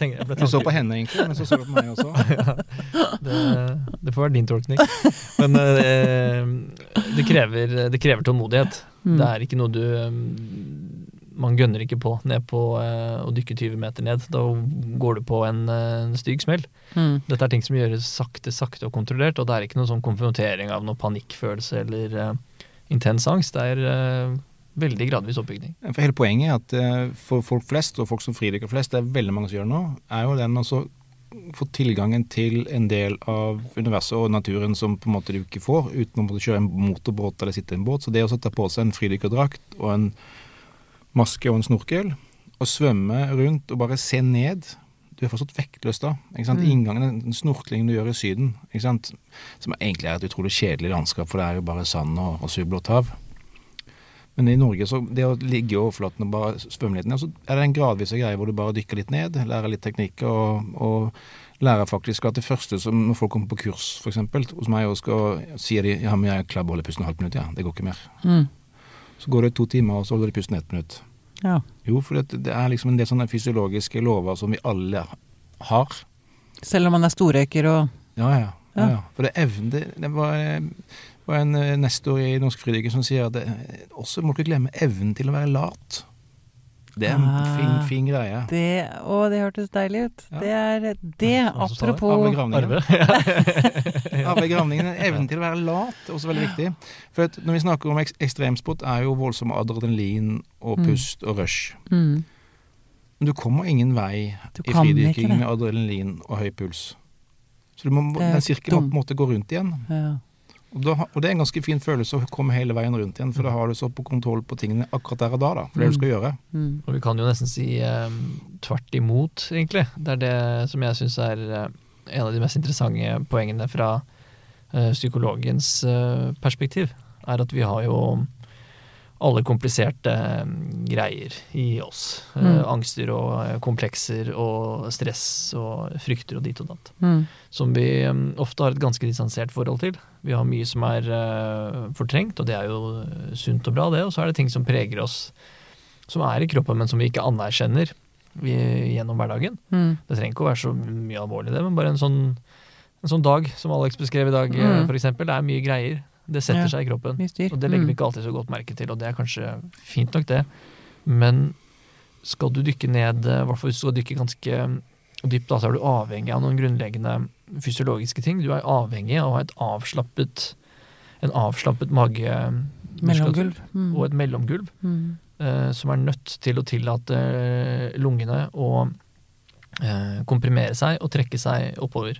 S2: Tenker, jeg ble
S3: Du så på henne egentlig, men så så du på meg også.
S2: det, det får være din tolkning. Men eh, det, krever, det krever tålmodighet.
S1: Mm.
S2: Det er ikke noe du um, Man gønner ikke på ned på eh, å dykke 20 meter ned. Da går du på en, eh, en stygg smell.
S1: Mm.
S2: Dette er ting som gjøres sakte, sakte og kontrollert, og det er ikke noen sånn konfrontering av noen panikkfølelse eller eh, intens angst. Det er, eh, Veldig gradvis oppbygning.
S3: For hele poenget er at eh, for folk flest, og folk som fridykker flest, det er veldig mange som gjør det nå, er jo den altså få tilgangen til en del av universet og naturen som på en måte du ikke får uten å måtte kjøre en motorbåt eller sitte i en båt. Så det å ta på seg en fridykkerdrakt og en maske og en snorkel, og svømme rundt og bare se ned Du er fortsatt vektløs da. ikke sant?
S1: Mm.
S3: Inngangen, den snorklingen du gjør i Syden, ikke sant? som egentlig er et utrolig kjedelig landskap, for det er jo bare sand og, og surblått hav. Men i Norge, så det å ligge i overflaten og bare svømme litt ned, så er det en gradvis greie hvor du bare dykker litt ned, lærer litt teknikker og, og lærer faktisk at det første som når folk kommer på kurs, f.eks. hos meg, og skal, sier de ja, men jeg klarer å holde pusten et halvt minutt, ja, det går ikke mer.
S1: Mm.
S3: Så går det to timer, og så holder de pusten ett minutt.
S1: Ja.
S3: Jo, for det, det er liksom en del sånne fysiologiske lover som vi alle har.
S1: Selv om man er storrøyker og
S3: Ja, ja. ja,
S1: Ja.
S3: For det evne det, det var, var en eh, nestor i Norsk Fridykker som sier at det, også må du ikke glemme evnen til å være lat. Det er en
S1: Ah.
S3: fin, fin greie.
S1: det Å, det hørtes deilig ut.
S3: Ja.
S1: Det er det,
S2: som sa det?
S1: apropos
S3: Arve Gravningen.
S2: Arve.
S3: Gravningen, evnen til å være lat, er også veldig viktig. For at når vi snakker om ek ekstremsport, er jo voldsom adrenalin og
S1: Mm.
S3: pust og rush.
S1: mm.
S3: Men du kommer ingen vei
S1: Du
S3: i fridykking med adrenalin og høy puls. Så du må, den sirkelen må på en måte gå rundt igjen.
S1: Ja.
S3: Og, da, og det er en ganske fin følelse å komme hele veien rundt igjen, for da har du så på kontroll på tingene akkurat der og da. da for det du skal gjøre.
S1: Mm.
S2: Og vi kan jo nesten si eh, tvert imot, egentlig. Det er det som jeg syns er eh, en av de mest interessante poengene fra eh, psykologens eh, perspektiv. Er at vi har jo alle kompliserte eh, greier i oss. Eh,
S1: Mm.
S2: angster og eh, komplekser og stress og frykter og dit og datt.
S1: Mm.
S2: Som vi ofte har et ganske distansert forhold til. Vi har mye som er fortrengt, og det er jo sunt og bra, det. Og så er det ting som preger oss, som er i kroppen, men som vi ikke anerkjenner gjennom hverdagen.
S1: Mm.
S2: Det trenger ikke å være så mye alvorlig, det, men bare en sånn, en sånn dag som Alex beskrev i dag,
S1: Mm.
S2: eksempel. Det er mye greier. Det setter
S1: Ja.
S2: seg i kroppen. Og det legger vi
S1: Mm.
S2: ikke alltid så godt merke til, og det er kanskje fint nok, det. Men skal du dykke ned, eh, i hvert fall hvis du skal dykke ganske dypt, da, så er du avhengig av noen grunnleggende fysiologiske ting. Du er avhengig av å ha et avslappet, en avslappet mage
S1: Mellomgulv. Mm.
S2: og et mellomgulv,
S1: Mm.
S2: eh, som er nødt til å tillate eh, lungene å eh, komprimere seg og trekke seg oppover.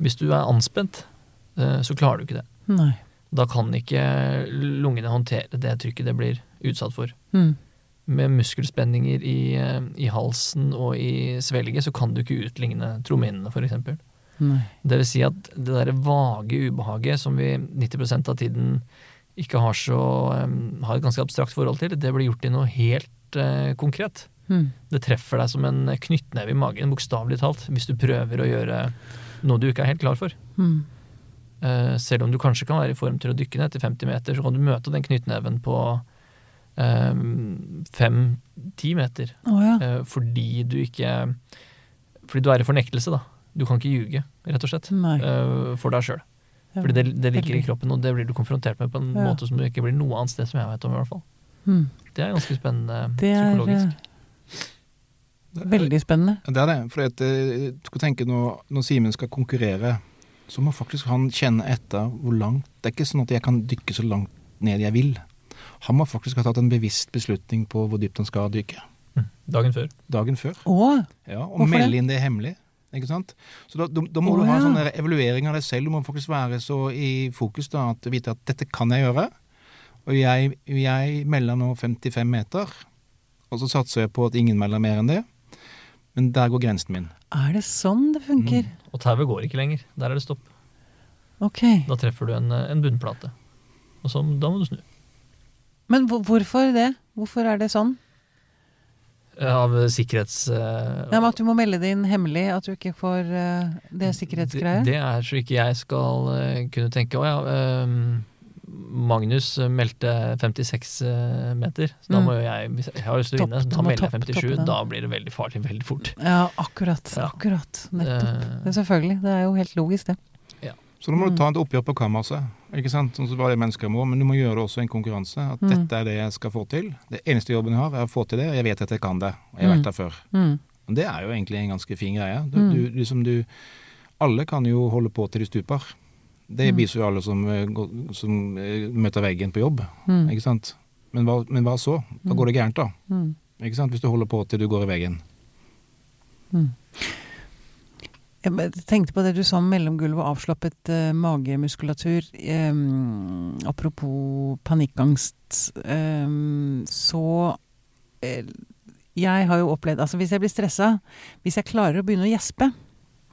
S2: Hvis du er anspent, eh, så klarer du ikke det.
S1: Nei.
S2: Da kan ikke lungene håndtere det trykket det blir utsatt for.
S1: Mm.
S2: Med muskelspenninger i, eh, i halsen og i svelget, så kan du ikke utligne trominene, f.eks. Det vil si at det derre vage ubehaget som vi 90% av tiden ikke har så eh, har et ganske abstrakt forhold til, det blir gjort i noe helt uh, konkret.
S1: Mm.
S2: Det treffer deg som en knyttneve i magen, bokstavelig talt, hvis du prøver å gjøre noe du ikke er helt klar for.
S1: Mm.
S2: Eh, selv om du kanskje kan være i form til å dykke ned til 50 meter, så kan du møte den knyttneven på fem-ti meter.
S1: Oh, ja.
S2: Eh, fordi du ikke Fordi du er i fornektelse, da. Du kan ikke ljuge, rett og slett,
S1: Nei.
S2: eh, for deg sjøl. Fordi det, det ligger i kroppen, og det blir du konfrontert med på en
S1: Ja.
S2: måte som du ikke blir noe annet sted som jeg vet om, i hvert fall.
S1: Hmm.
S2: Det er ganske spennende
S1: Det er
S2: psykologisk.
S1: eh, veldig spennende.
S3: Det er det. For jeg tenker når, når Simen skal konkurrere, så må faktisk han kjenne etter hvor langt Det er ikke sånn at jeg kan dykke så langt ned jeg vil. Han må faktisk ha tatt en bevisst beslutning på hvor dypt han skal dykke.
S2: Mm. Dagen før.
S3: Dagen før.
S1: Åh,
S3: Ja, og melde inn det hemmelig. Ikke sant? Så da, da, da må
S1: Åh,
S3: du ha en
S1: ja.
S3: sånn der evaluering av deg selv. Du må faktisk være så i fokus da, at du vite at dette kan jeg gjøre. Og jeg, jeg melder nå 55 meter, og så satser jeg på at ingen melder mer enn det. Men der går grensen min.
S1: Er det sånn det funker?
S2: Og tauet går ikke lenger. Der er det stopp.
S1: Ok.
S2: Da treffer du en, eh, en bunnplate. Og så, da må du snu.
S1: Men hvorfor det? Hvorfor er det sånn?
S2: Av sikkerhets... Uh,
S1: Ja, men At du må melde det inn hemmelig, at du ikke får uh, Det er sikkerhetsgreier?
S2: Det, det er så ikke jeg skal uh, kunne tenke Å ja, ehm, Magnus meldte 56 eh, meter. Så da
S1: Mm.
S2: må jo jeg Hvis jeg har lyst til å vinne,
S1: så
S2: da melder jeg 57.
S1: toppe den.
S2: Da blir det veldig farlig veldig fort.
S1: Ja, akkurat.
S2: Ja.
S1: Akkurat. Nettopp.
S2: Eh,
S1: Det er selvfølgelig. Det er jo helt logisk, det.
S3: Så da må
S1: Mm.
S3: du ta et oppgjør på kammerset. Ikke sant? Sånn som det mennesker må, men du må gjøre det også en konkurranse. At
S1: Mm.
S3: dette er det jeg skal få til. Det eneste jobben jeg har, er å få til det, og jeg vet at jeg kan det. Og jeg har
S1: Mm.
S3: vært der før.
S1: Mm.
S3: Og det er jo egentlig en ganske fin greie. Du,
S1: Mm.
S3: du, liksom du, alle kan jo holde på til de stuper. Det
S1: Mm.
S3: viser jo alle som, eh, som eh, møter veggen på jobb.
S1: Mm.
S3: Ikke sant? Men hva, men hva så? Da går det gærent, da.
S1: Mm.
S3: Ikke sant? Hvis du holder på til du går i veggen.
S1: Jeg tenkte på det du sa om mellomgulv og avslappet eh, magemuskulatur. Em, apropos panikkangst, em, så eh, Jeg har jo opplevd Altså, hvis jeg blir stressa Hvis jeg klarer å begynne å gjespe,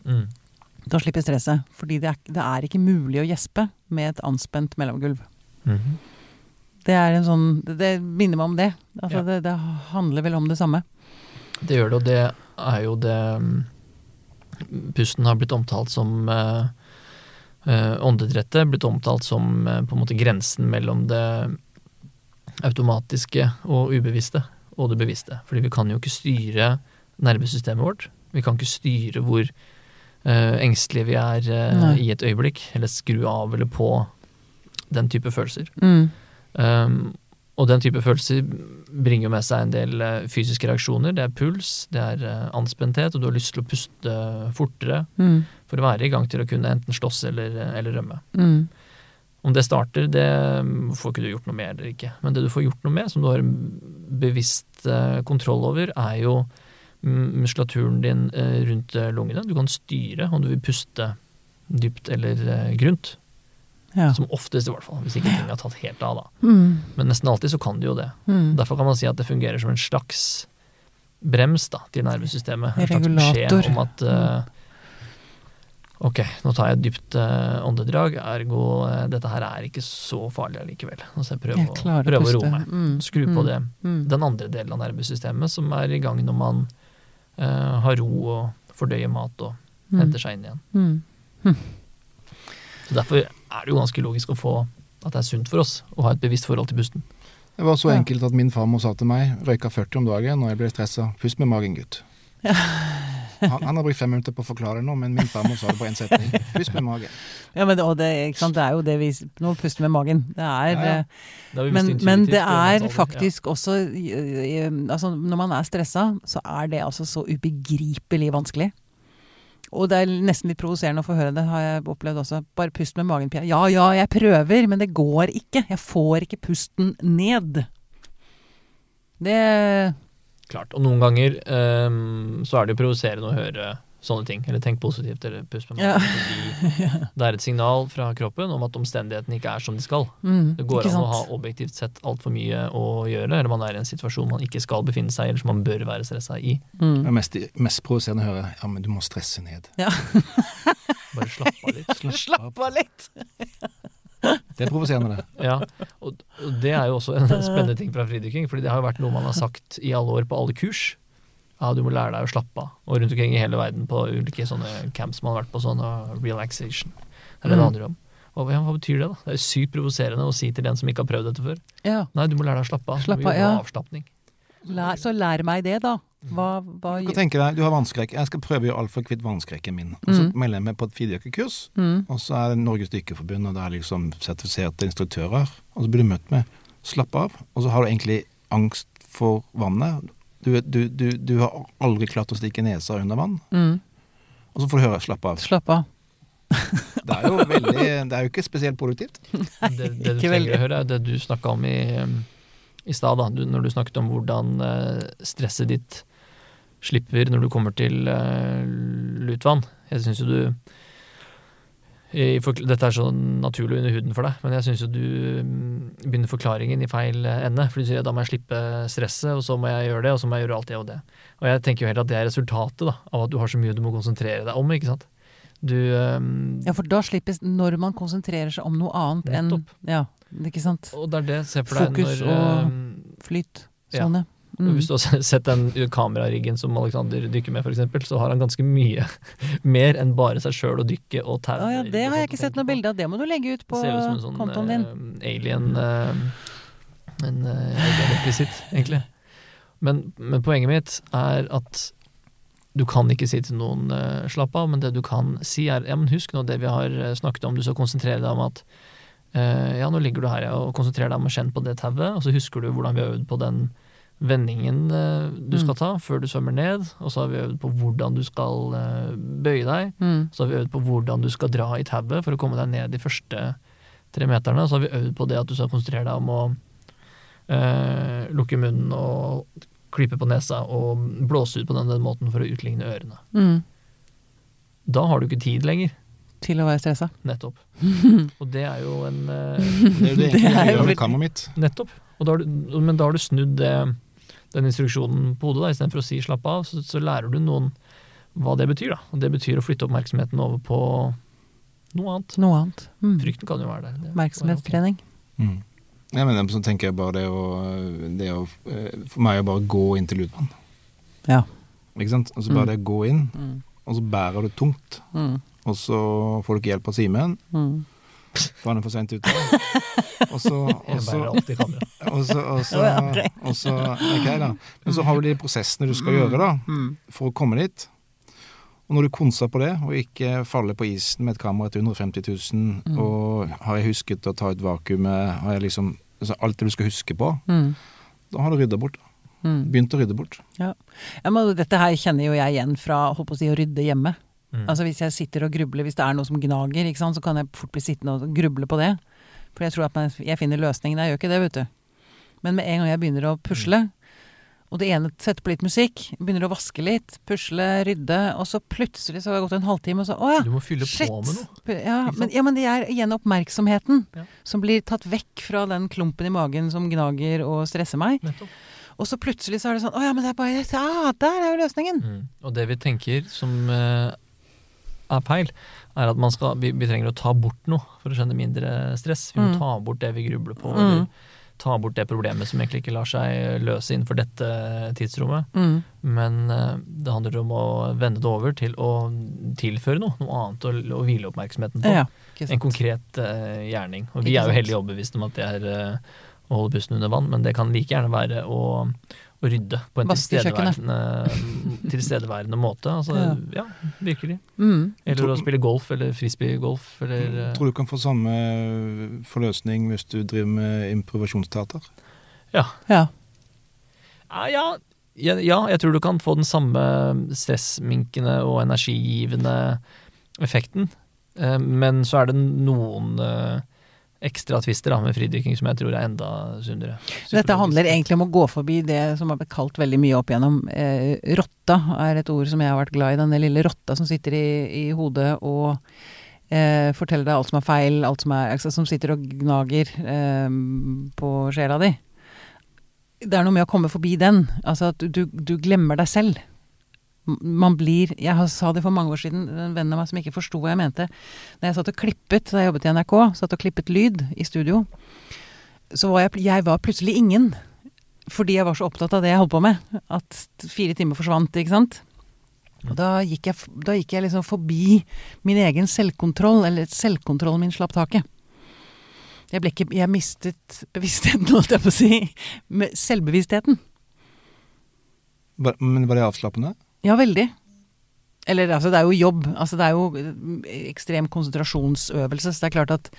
S2: Mm.
S1: Da slipper stresset. Fordi det er, det er ikke mulig å gjespe med et anspent mellomgulv.
S2: Mhm.
S1: Det er en sånn Det, det minner meg om det. Altså,
S2: Ja.
S1: det. Det handler vel om det samme.
S2: Det gjør det, og det er jo det mm, Pusten har blitt omtalt som eh, eh, Åndedrettet blitt omtalt som eh, på en måte grensen mellom det automatiske og ubevisste og det bevisste. Fordi vi kan jo ikke styre nervesystemet vårt. Vi kan ikke styre hvor engstelige vi er eh, i et øyeblikk, eller skru av eller på den type følelser.
S1: Mm.
S2: Um, og den type følelser bringer jo med seg en del eh, fysiske reaksjoner. Det er puls, det er eh, anspenthet, og du har lyst til å puste fortere
S1: Mm.
S2: for å være i gang til å kunne enten slåss eller, eller rømme.
S1: Mm.
S2: Om det starter, det mm, får ikke du gjort noe med eller ikke. Men det du får gjort noe med, som du har bevisst eh, kontroll over, er jo muskulaturen din eh, rundt eh, lungene. Du kan styre om du vil puste dypt eller eh, grunt.
S1: Ja.
S2: Som oftest, i hvert fall. Hvis ikke ting har tatt helt av, da.
S1: Mm.
S2: Men nesten alltid så kan du jo det.
S1: Mm.
S2: Derfor kan man si at det fungerer som en slags brems da, til nervesystemet. En slags beskjed om at uh, Ok, nå tar jeg et dypt uh, åndedrag, ergo uh, dette her er ikke så farlig allikevel. Nå jeg prøver,
S1: Jeg
S2: å,
S1: prøver å
S2: roe meg.
S1: Mm.
S2: Skru på
S1: Mm.
S2: det.
S1: Mm.
S2: Den andre delen av nervesystemet som er i gang når man eh, har ro og fordøyer mat og
S1: Mm.
S2: henter seg inn igjen.
S1: Mm.
S2: Så Derfor er det jo ganske logisk å få at det er sunt for oss å ha et bevisst forhold til pusten.
S3: Det var så
S1: Ja.
S3: enkelt at min farmor sa til meg, røyka 40 om dagen når jeg ble stressa, pust med magen, gutt. Han, han har brukt fem minutter på å forklare nå, men min farmor sa det på én setning. Pust med magen.
S1: Ja, men det, og det, ikke sant? det er jo det vi Nå puster med magen. Det er
S3: Ja, ja.
S1: eh,
S2: Det er
S1: Men, men det er faktisk også Altså, når man er stressa, så er det altså så ubegripelig vanskelig. Og det er nesten litt provoserende å få høre det, har jeg opplevd også. Bare pust med magen, Pia. Ja ja, jeg prøver, men det går ikke. Jeg får ikke pusten ned. Det.
S2: Klart. Og noen ganger um, så er det jo provoserende å høre sånne ting. Eller tenk positivt, eller pust med
S1: Ja.
S2: magen. Ja. det er et signal fra kroppen om at omstendighetene ikke er som de skal.
S1: mm,
S2: Det går an sant? å ha objektivt sett altfor mye å gjøre, eller man er i en situasjon man ikke skal befinne seg i, eller som man bør være stressa i.
S3: Det
S1: Mm.
S3: er mest, mest provoserende å høre ja, men du må stresse ned.
S2: Bare slapp av litt.
S1: Slapp av litt!
S3: Det er provoserende, det.
S2: Ja, og, og det er jo også en spennende ting fra fridykking, fordi det har jo vært noe man har sagt i alle år på alle kurs. Ja, du må lære deg å slappe av. Og rundt omkring i hele verden på ulike sånne camps man har vært på, sånn relaxation. Det er det det
S1: Mm.
S2: handler om. Og hva betyr det, da? Det er sykt provoserende å si til den som ikke har prøvd dette før.
S1: Ja.
S2: Nei, du må lære deg å slappe av. Slappe
S1: av, ja.
S2: Avslapning.
S1: Lær, så lær meg det, da. Hva, hva
S3: Du kan tenke deg, du har vannskrekk. Jeg skal prøve å gjøre alt for å kvitte vannskrekken min. Og så
S1: Mm.
S3: melder jeg meg på et fireukekurs,
S1: mm.
S3: og så er det Norges Dykkerforbund, og det er liksom sertifiserte instruktører. Og så blir du møtt med 'slapp av', og så har du egentlig angst for vannet. Du, du, du, du har aldri klart å stikke nesa under vann,
S1: Mm.
S3: og så får du høre 'slapp av'.
S1: Slapp av.
S3: Det er jo veldig Det er jo ikke spesielt produktivt.
S2: Det, det du trenger
S1: veldig.
S2: å høre, er det du snakka om i, um, i stad, når du snakket om hvordan eh, stresset ditt slipper når du kommer til eh, lutvann. Jeg syns jo du Dette er så naturlig under huden for deg, men jeg syns jo du mm, begynner forklaringen i feil eh, ende. For du sier da må jeg slippe stresset, og så må jeg gjøre det, og så må jeg gjøre alt det og det. Og jeg tenker jo heller at det er resultatet da, av at du har så mye du må konsentrere deg om, ikke sant. Du um,
S1: Ja, for da slippes Når man konsentrerer seg om noe annet enn
S2: Nettopp.
S1: Ja, ikke sant?
S2: Og det er det, se for deg
S1: Fokus
S2: når
S1: og-
S2: um,
S1: Flyt.
S2: Ja.
S1: Sone. Mm.
S2: Hvis du har sett den kamerariggen som Alexander dykker med, f.eks., så har han ganske mye mer enn bare seg sjøl å dykke og tau.
S1: Å ja, det har jeg ikke sett noe bilde av. Det må du legge ut på
S2: sånn
S1: kontoen din.
S2: Uh, alien uh, En uh, alien-rekvisitt, egentlig. Men, men poenget mitt er at du kan ikke si til noen uh, slapp av, men det du kan si er ja, men husk nå det vi har eh, snakket om, du skal konsentrere deg om at eh, ja, nå ligger du her ja, og konsentrerer deg om å kjenne på det tauet, og så husker du hvordan vi har øvd på den vendingen eh, du skal
S1: Mm.
S2: ta før du svømmer ned, og så har vi øvd på hvordan du skal eh, bøye deg,
S1: Mm.
S2: så har vi øvd på hvordan du skal dra i tauet for å komme deg ned de første tre meterne. Så har vi øvd på det at du skal konsentrere deg om å eh, lukke munnen og klype på nesa og blåse ut på den, den måten for å utligne ørene.
S1: Mm.
S2: Da har du ikke tid lenger,
S1: Til å være stressa.
S2: nettopp. Og det er jo en eh,
S3: Det er jo det
S1: Det er jo
S3: mitt.
S2: Nettopp. Og da har du, men da har du snudd det, den instruksjonen på hodet. Istedenfor å si 'slapp av', så, så lærer du noen hva det betyr. da. Og det betyr å flytte oppmerksomheten over på noe annet.
S1: Noe annet. Mm.
S2: Frykten kan jo være der. Det-
S1: Oppmerksomhetstrening.
S3: Mm. Ja, men så tenker jeg bare det å, det å eh, For meg å bare gå inn til lydvann.
S1: Ja.
S3: Ikke sant? Og så bare
S1: Mm.
S3: det å gå inn,
S1: Mm.
S3: og så bærer du tungt.
S1: Mm.
S3: Og så får du ikke hjelp av Simen.
S1: Mm.
S3: For han er for seint ute. Og så, og så, og så, så,
S1: Ja, ok.
S3: så da. Men så har du de prosessene du skal gjøre da,
S1: Mm.
S3: for å komme dit. Og når du konser på det, og ikke faller på isen med et kamera til 150 000,
S1: Mm.
S3: og har jeg husket å ta ut vakuumet, har jeg liksom altså alt det du skal huske på,
S1: Mm.
S3: da har du rydda bort.
S1: Mm.
S3: Begynt å rydde bort.
S1: Ja, men dette her kjenner jo jeg igjen fra holdt på å si, å rydde hjemme.
S2: Mm.
S1: Altså Hvis jeg sitter og grubler, hvis det er noe som gnager, ikke sant, så kan jeg fort bli sittende og gruble på det. For jeg tror at man, jeg finner løsningen. Jeg gjør ikke det, vet du. Men med en gang jeg begynner å pusle, og det ene setter på litt musikk, begynner å vaske litt, pusle, rydde, og så plutselig så har det gått en halvtime, og så å ja,
S2: Du må fylle
S1: shit!
S2: på med noe.
S1: Ja men, ja, men det er igjen oppmerksomheten
S2: Ja.
S1: som blir tatt vekk fra den klumpen i magen som gnager og stresser meg.
S2: Nettopp.
S1: Og så plutselig så er det sånn Å ja, men det er bare Ja, der er jo løsningen!
S2: Mm. Og det vi tenker som eh, er feil, er at man skal, vi, vi trenger å ta bort noe for å skjønne mindre stress. Vi må
S1: Mm.
S2: ta bort det vi grubler på,
S1: Mm.
S2: ta bort det problemet som egentlig ikke lar seg løse innenfor dette tidsrommet.
S1: Mm.
S2: Men eh, det handler om å vende det over til å tilføre noe, noe annet å, å hvile oppmerksomheten på.
S1: Ja,
S2: En konkret uh, gjerning. Og vi er jo
S1: heldig
S2: hellig overbevist om at det er uh, å holde pusten under vann, men det kan like gjerne være å, å rydde på en tilstedeværende, tilstedeværende måte. Altså, ja. virkelig.
S1: Mm.
S2: Eller å spille golf, eller frisbeegolf, eller eh,
S3: Tror du kan få samme forløsning hvis du driver med improvisasjonsteater?
S2: Ja.
S1: Ja.
S2: Ja, ja, ja, ja, jeg tror du kan få den samme stressminkende og energigivende effekten. Eh, Men så er det noen eh, ekstra twister da, med fridykking som jeg tror er enda sunnere.
S1: Dette handler egentlig om å gå forbi det som har blitt kalt veldig mye opp igjennom. Eh, rotta er et ord som jeg har vært glad i. Den lille rotta som sitter i, i hodet og eh, forteller deg alt som er feil, alt som er altså, Som sitter og gnager eh, på sjela di. Det er noe med å komme forbi den. Altså at du, du glemmer deg selv. Man blir Jeg sa det for mange år siden, en venn av meg som ikke forsto hva jeg mente. Da jeg satt og klippet da jeg jobbet i NRK, satt og klippet lyd i studio, så var jeg, jeg var plutselig ingen. Fordi jeg var så opptatt av det jeg holdt på med. At fire timer forsvant, ikke sant. Og da gikk jeg, da gikk jeg liksom forbi min egen selvkontroll, eller selvkontrollen min slapp taket. Jeg ble ikke Jeg mistet bevisstheten, holdt jeg på å si. Selvbevisstheten.
S3: Men var det avslappende?
S1: Ja, veldig. Eller altså, det er jo jobb. Altså, det er jo eh, ekstrem konsentrasjonsøvelse, så det er klart at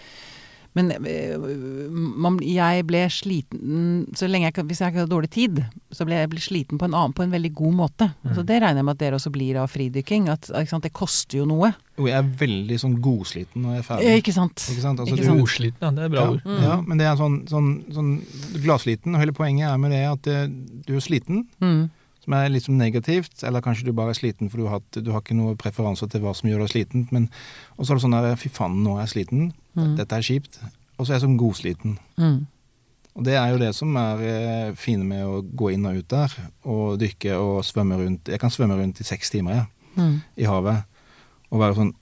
S1: Men eh, man, jeg ble sliten så lenge jeg, Hvis jeg ikke hadde dårlig tid, så ble jeg ble sliten på en annen på en veldig god måte.
S2: Mm.
S1: Så det regner jeg med at dere også blir av fridykking. At, ikke sant, det koster jo noe.
S3: Jo, jeg er veldig sånn godsliten når jeg er
S1: Eh,
S3: ferdig.
S1: Ikke sant?
S3: Ikke sant? Altså,
S1: Ikke
S3: du-
S2: Godsliten, ja. Det er bra
S3: ja,
S2: ord.
S1: Mm.
S3: ja, men det er sånn, sånn, sånn gladsliten, og hele poenget er med det at eh, du er sliten,
S1: Mm.
S3: Som er litt som negativt, eller kanskje du bare er sliten for du har, du har ikke noen preferanser til hva som gjør deg sliten, men og så er det sånn der, fy faen, nå er jeg sliten,
S1: Mm.
S3: dette er kjipt, og så er jeg sånn godsliten.
S1: Mm.
S3: Og det er jo det som er eh, fine med å gå inn og ut der, og dykke og svømme rundt. Jeg kan svømme rundt i seks timer, jeg,
S1: Mm.
S3: i havet, og være sånn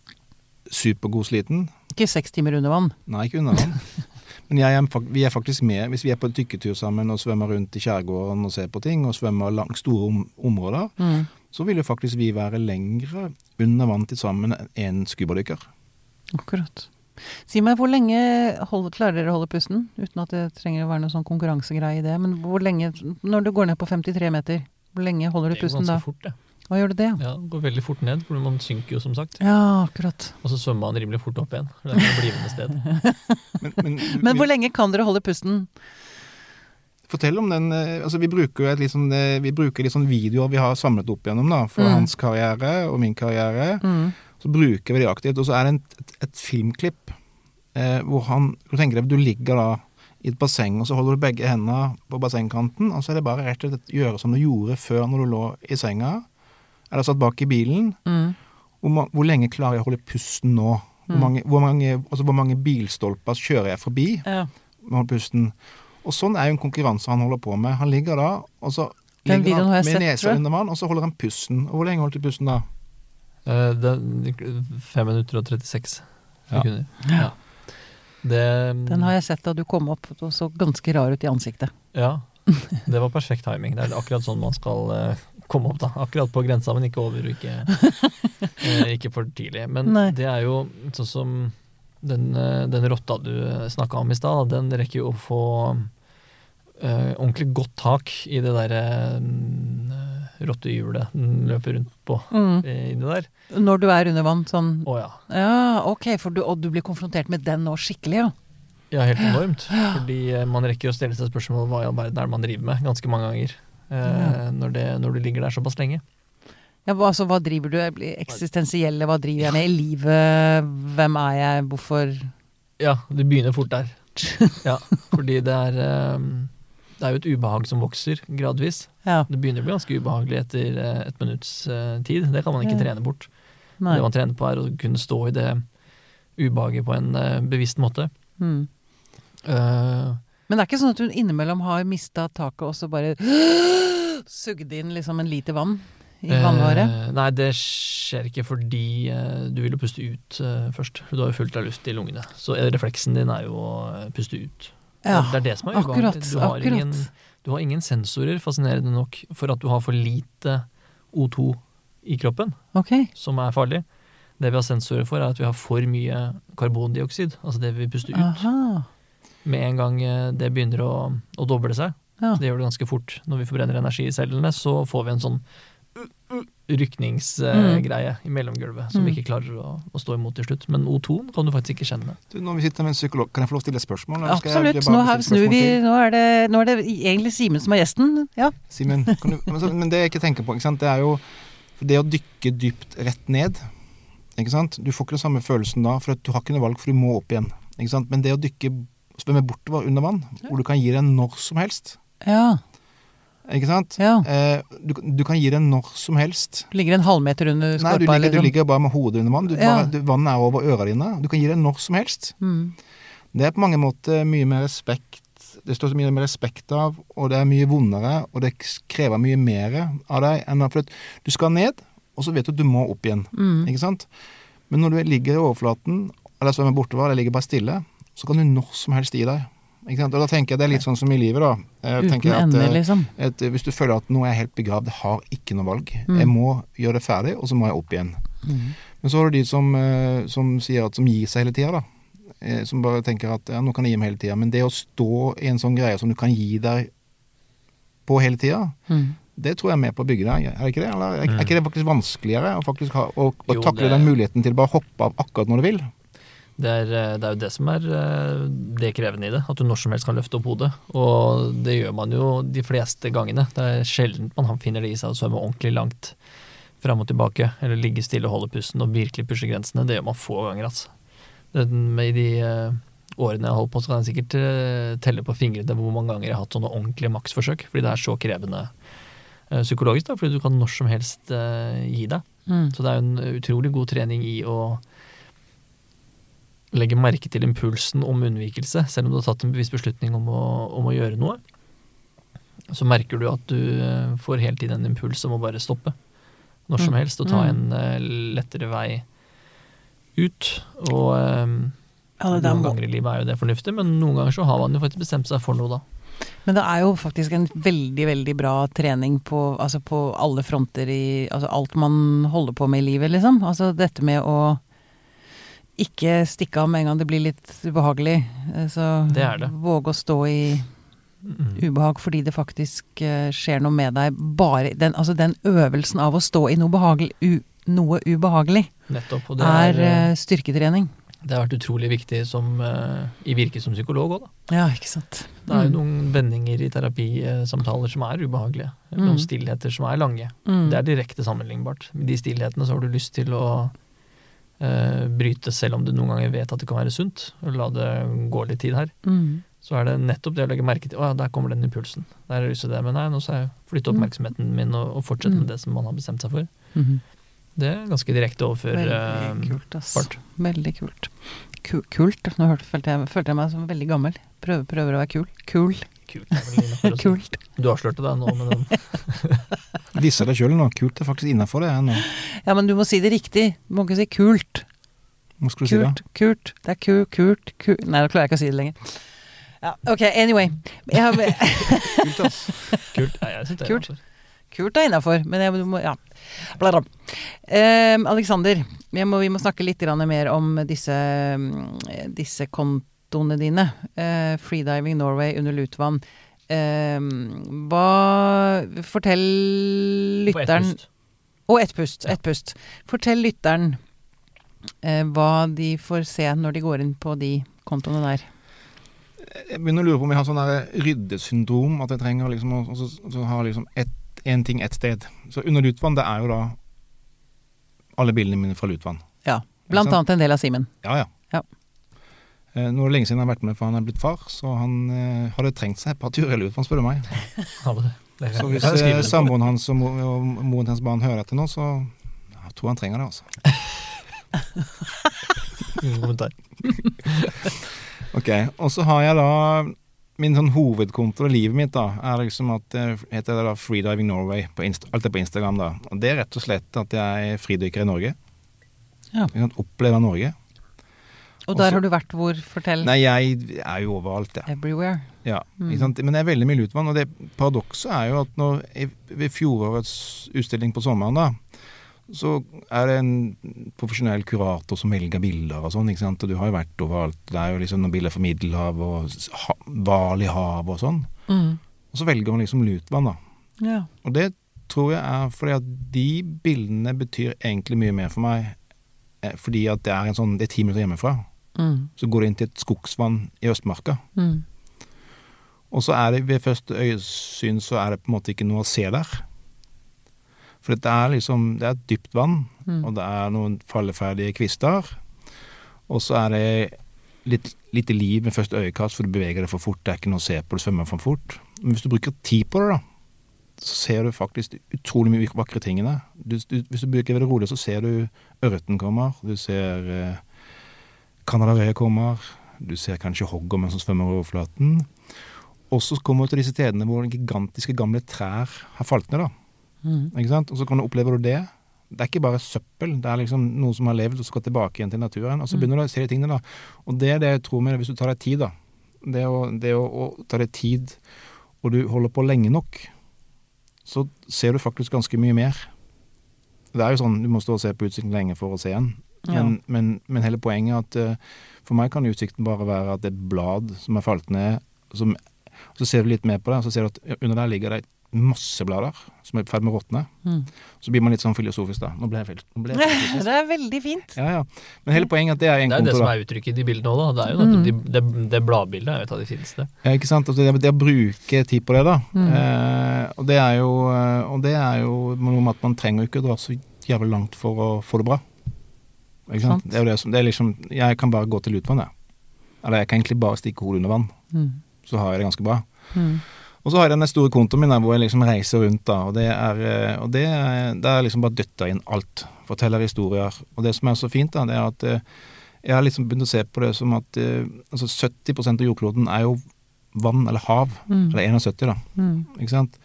S3: supergodsliten.
S1: Ikke seks timer under vann.
S3: Nei, ikke under vann. Men jeg er, vi er faktisk med, hvis vi er på en dykketur sammen og svømmer rundt i skjærgården og ser på ting, og svømmer langt store om, områder,
S1: Mm.
S3: så vil jo faktisk vi være lengre under vann til sammen enn skubadykker. scubadykker.
S1: Akkurat. Si meg, hvor lenge hold, klarer dere å holde pusten? Uten at det trenger å være noe sånn konkurransegreie i det. Men hvor lenge, når du går ned på 53 meter, hvor lenge holder du pusten da?
S2: Det går ganske
S1: da?
S2: fort, det.
S1: Hva gjør du det?
S2: Ja, det går veldig fort ned, for man synker jo som sagt.
S1: Ja, akkurat.
S2: Og så svømmer man rimelig fort opp igjen. Det er et blivende sted.
S3: Men, men,
S1: Men hvor lenge kan dere holde pusten?
S3: Fortell om den eh, altså Vi bruker jo et litt sånn, eh, vi bruker litt sånn videoer vi har samlet opp gjennom, da, for
S1: Mm.
S3: hans karriere og min karriere.
S1: Mm.
S3: Så bruker vi det aktivt. Og så er det en, et, et filmklipp eh, hvor han Du tenker deg, du ligger da i et basseng, og så holder du begge hendene på bassengkanten, og så er det bare rett og slett gjøre som du gjorde før når du lå i senga, eller satt bak i bilen.
S1: Mm.
S3: Hvor, hvor lenge klarer jeg å holde pusten nå? Hvor
S1: Mm.
S3: mange, hvor mange, altså hvor mange bilstolper kjører jeg forbi
S1: Ja.
S3: med å holde pusten? Og sånn er jo en konkurranse han holder på med. Han ligger da, og så
S1: Den
S3: ligger han med
S1: sett,
S3: nesa under vann, og så holder han pusten. Og hvor lenge holdt du pusten da?
S2: Eh, det, fem minutter og 36
S3: Ja.
S2: Ja. Det,
S1: Den har jeg sett da du kom opp og så ganske rar ut i ansiktet.
S2: Ja. Det var perfekt timing. Det er akkurat sånn man skal uh, komme opp, da. Akkurat på grensa, men ikke over og ikke, uh, ikke for tidlig. Men
S1: Nei.
S2: det er jo sånn som den, uh, den rotta du snakka om i stad, den rekker jo å få ordentlig godt tak i det derre rottehjulet den løper rundt på
S1: Mm.
S2: inni der.
S1: Når du er under vann, sånn
S2: Å ja.
S1: Ja, ok, for du, og du blir konfrontert med den nå skikkelig, ja.
S2: Ja, helt enormt. Fordi eh, man rekker å stille seg spørsmål hva i all verden er det man driver med, ganske mange ganger. eh, når, det, når du ligger der såpass lenge.
S1: ja altså, hva driver du? Eksistensielle, hva driver jeg med i livet? Hvem er jeg? Hvorfor
S2: Ja, det begynner fort der. Ja, fordi det er um, Det er jo et ubehag som vokser gradvis.
S1: Ja.
S2: Det begynner å bli ganske ubehagelig etter eh, et minutts tid. Det kan man ikke trene bort.
S1: Nei.
S2: Det man trener på, er å kunne stå i det ubehaget på en bevisst måte.
S1: Mm.
S2: Eh,
S1: Men det er ikke sånn at du innimellom har mista taket og så bare sugd inn liksom en liter vann i vannværet?
S2: Uh, nei, det skjer ikke fordi uh, du vil jo puste ut eh, først. Du har jo fullt av luft i lungene. Så eh, refleksen din er jo å eh, puste ut.
S1: Ja,
S2: det er det som er
S1: akkurat.
S2: Du har,
S1: akkurat.
S2: ingen, du har ingen sensorer, fascinerende nok, for at du har for lite O2 i kroppen,
S1: okay.
S2: som er farlig. Det vi har sensorer for, er at vi har for mye karbondioksid, altså det vi puster ut.
S1: Aha.
S2: Med en gang eh, det begynner å, å doble seg,
S1: Ja.
S2: det gjør det ganske fort. Når vi forbrenner energi i cellene, så får vi en sånn rykningsgreie i mellomgulvet som vi
S1: Mm.
S2: ikke klarer å, å stå imot til slutt. Men O2 kan du faktisk ikke kjenne.
S3: Du, når vi sitter med en psykolog, kan jeg få lov til å stille spørsmål? eller skal jeg
S1: Absolutt.
S3: bare
S1: Nå, her snur vi? Nå er det, nå er det egentlig Simen som er gjesten. Ja.
S3: Simen, men, men det jeg ikke tenker på, ikke sant? det er jo det å dykke dypt rett ned. Ikke sant? Du får ikke den samme følelsen da, for at du har ikke noe valg, for du må opp igjen. Ikke sant? Men det å dykke svømme bortover under vann, hvor du kan gi deg når som helst
S1: ja.
S3: Ikke sant?
S1: ja.
S3: Eh, du, du kan gi deg når som helst.
S1: Du ligger en halvmeter under
S3: Nei, du
S1: skorpa.
S3: ligger, du
S1: liksom.
S3: ligger bare med hodet under vann. Du,
S1: Ja.
S3: bare, vannet er over øra dine. Du kan gi deg når som helst.
S1: Mm.
S3: Det er på mange måter mye mer respekt Det står så mye mer respekt av, og det er mye vondere, og det krever mye mer av deg enn for at du skal ned, og så vet du at du må opp igjen.
S1: Mm.
S3: Ikke sant? Men når du ligger i overflaten, eller svømmer bortover, eller ligger bare stille, så kan du når som helst gi deg. Ikke sant? Og da tenker jeg det er litt sånn som i livet, da. Jeg
S1: Uten
S3: at,
S1: ende,
S3: eh,
S1: liksom.
S3: at hvis du føler at nå er jeg helt begravd, jeg har ikke noe valg.
S1: Mm.
S3: Jeg må gjøre det ferdig, og så må jeg opp igjen.
S1: Mm.
S3: Men så har du de som, eh, som sier at som gir seg hele tida. Eh, Som bare tenker at ja, nå kan jeg gi meg hele tida. Men det å stå i en sånn greie som du kan gi deg på hele tida,
S1: Mm.
S3: det tror jeg er med på å bygge deg, er ikke det? Eller er,
S2: Mm.
S3: er ikke det faktisk vanskeligere å faktisk ha, å, å
S2: Jo,
S3: takle
S2: det-
S3: den muligheten til å bare hoppe av akkurat når du vil?
S2: Det er, eh, det er jo det som er eh, det krevende i det. At du når som helst kan løfte opp hodet. Og det gjør man jo de fleste gangene. Det er sjelden man finner det i seg å svømme ordentlig langt fram og tilbake. Eller ligge stille og holde pusten og virkelig pushe grensene. Det gjør man få ganger, altså. I de eh, årene jeg har holdt på, så kan jeg sikkert telle på fingrene hvor mange ganger jeg har hatt sånne ordentlige maksforsøk. Fordi det er så krevende psykologisk. da, Fordi du kan når som helst gi deg.
S1: Mm.
S2: Så det er jo en utrolig god trening i å legge merke til impulsen om unnvikelse, selv om du har tatt en bevisst beslutning om å, om å gjøre noe. Så merker du at du eh, får hele tiden en impuls om å bare stoppe. Når som
S1: Mm.
S2: helst, og ta
S1: Mm.
S2: en eh, lettere vei ut. Og um,
S1: Ja,
S2: noen ganger i livet er jo det fornuftig, men noen ganger så har man jo faktisk bestemt seg for noe da.
S1: men det er jo faktisk en veldig, veldig bra trening på, altså på alle fronter i altså alt man holder på med i livet, liksom. Altså dette med å ikke stikke av med en gang det blir litt ubehagelig. eh, Så
S2: Det er det.
S1: våge å stå i
S2: Mm.
S1: ubehag fordi det faktisk eh, skjer noe med deg. Bare den, altså den øvelsen av å stå i noe, behagelig, u, noe ubehagelig
S2: Nettopp. Og det
S1: er,
S2: er, eh,
S1: styrketrening.
S2: det har vært utrolig viktig som, i virke som psykolog òg, da.
S1: Ja, ikke sant.
S2: Det er jo
S1: Mm.
S2: noen vendinger i terapisamtaler som er ubehagelige. Noen
S1: Mm.
S2: Noen stillheter som er lange.
S1: Mm.
S2: Det er direkte sammenlignbart. Med de stillhetene så har du lyst til å bryte, selv om du noen ganger vet at det kan være sunt. og La det gå litt tid her.
S1: Mm.
S2: så er det nettopp det å legge merke til Å ja, der kommer den impulsen. Der til det. Men nei, nå skal jeg flytte oppmerksomheten min og, og fortsette
S1: Mm.
S2: med det som man har bestemt seg for.
S1: Mhm.
S2: Det er ganske direkte overfor
S1: Veldig
S2: eh,
S1: kult, ass.
S2: fart.
S1: Veldig kult. Kult. Nå følte, jeg, følte jeg meg som veldig gammel. Prøver, prøver å være kul. Kul.
S2: Kult.
S1: Kult.
S2: Du avslørte deg nå med den.
S3: Disser deg sjøl nå. Kult er faktisk innafor det her nå.
S1: Ja, men du må si det riktig. Du må ikke si kult.
S3: Hva skal du si da?
S1: Kult. Kult. Det er ku, kult, ku Nei, nå klarer jeg ikke å si det lenger. Ja, ok, anyway. Jeg har,
S3: Kult, ass.
S2: Kult. Nei, jeg synes det er
S1: Kult. kult er innafor, men jeg, du må Ja. Bla, bla. Eh, Alexander, jeg vi må snakke litt mer om disse, disse disse kontoene dine. Eh, Freediving Norway under Lutvann. Eh, hva Fortell lytteren. Og ett pust. Ett pust. Fortell lytteren eh, hva de får se når de går inn på de kontoene der.
S3: Jeg begynner å lure på om jeg har sånn der ryddesyndrom. At jeg trenger liksom å så, så ha liksom ett- én ting ett sted. Så under Lutvann, det er jo da alle bildene mine fra Lutvann.
S1: Ja. Blant annet en del av Simen.
S3: Ja, ja. Eh, Nå er det lenge siden jeg har vært med, for han er blitt far, så han eh, hadde trengt seg et par turer i Lutvann, spør du meg.
S2: Ja, men det- det
S3: Så hvis eh, samboeren hans og, mo og moren til hans barn hører dette nå, så jeg tror han trenger det, altså.
S2: Ingen kommentar.
S3: Ok, og så har jeg da Min sånn hovedkonto i livet mitt da er liksom at det heter det da Freediving Norway. På Insta alt er på Instagram, da. Og det er rett og slett at jeg er fridykker i Norge.
S1: Ja.
S3: Jeg kan oppleve Norge.
S1: Og der
S3: Også-
S1: har du vært hvor? Fortell.
S3: Nei, jeg er jo overalt, jeg.
S1: Everywhere.
S3: Ja,
S1: Mm.
S3: Men det er veldig mye lutvann, og det paradokset er jo at når, ved fjorårets utstilling på sommeren, da, så er det en profesjonell kurator som velger bilder og sånn, ikke sant, og du har jo vært overalt. Det er jo liksom noen bilder fra Middelhavet og hval i havet og sånn.
S1: Mm.
S3: Og så velger man liksom lutvann, da.
S1: Ja.
S3: Og det tror jeg er fordi at de bildene betyr egentlig mye mer for meg, eh, fordi at det er en sånn, det er ti minutter hjemmefra.
S1: Mm.
S3: Så går det inn til et skogsvann i Østmarka.
S1: Mm.
S3: Og så er det ved første øyesyn så er det på en måte ikke noe å se der. For det er liksom Det er et dypt vann,
S1: Mm.
S3: og det er noen falleferdige kvister. Og så er det litt lite liv med første øyekast, for du beveger deg for fort. Det er ikke noe å se på, du svømmer for fort. Men hvis du bruker tid på det, da, så ser du faktisk utrolig mye vakre ting i det. Du, du, hvis du bruker det rolig, så ser du ørreten kommer, du ser eh, Canada-røye kommer, du ser kanskje hoggormen som svømmer over overflaten. Og så kommer du til disse stedene hvor gigantiske gamle trær har falt ned. da.
S1: Mm.
S3: Ikke sant? Og så kan du oppleve det. Det er ikke bare søppel, det er liksom noe som har levd og skal tilbake igjen til naturen. Og så
S1: Mm.
S3: begynner du å se de tingene, da. Og det er det jeg tror med hvis du tar deg tid, da. Det å, det å, å ta deg tid, og du holder på lenge nok, så ser du faktisk ganske mye mer. Det er jo sånn, du må stå og se på utsikten lenge for å se den. Men,
S1: Ja.
S3: men, men hele poenget er at eh, for meg kan utsikten bare være at det er et blad som er falt ned, som, så ser du litt mer på det, og så ser du at under der ligger det masse blader som er i ferd med å råtne.
S1: Mm.
S3: Så blir man litt sånn filosofisk, da. Nå ble jeg nå ble jeg filosofisk.
S1: Det er veldig fint.
S3: Ja, ja. Men hele poenget er at det er en
S2: Det er jo det som er uttrykket i de bildene òg, da. Det er jo
S1: Mm.
S2: det, det, det bladbildet er jo et av de fineste.
S3: Ja, ikke sant? Altså, det, det å bruke tid på det, da.
S1: Mm.
S3: Eh, og det er jo eh, Og det er jo noe med at man trenger ikke å dra så jævlig langt for å få det bra. Det er jo det som det er liksom Jeg kan bare gå til lutvann, jeg. Eller jeg kan egentlig bare stikke hodet under vann,
S1: Mm.
S3: så har jeg det ganske bra.
S1: Mm.
S3: Og så har jeg denne store kontoen min der hvor jeg liksom reiser rundt, da. Og det er, eh, og det er, det er liksom bare døtter inn alt. Forteller historier. Og det som er så fint, da, det er at eh, jeg har liksom begynt å se på det som at eh, altså 70% av jordkloden er jo vann eller hav.
S1: Mm.
S3: Eller 71, da.
S1: Mm.
S3: Ikke sant?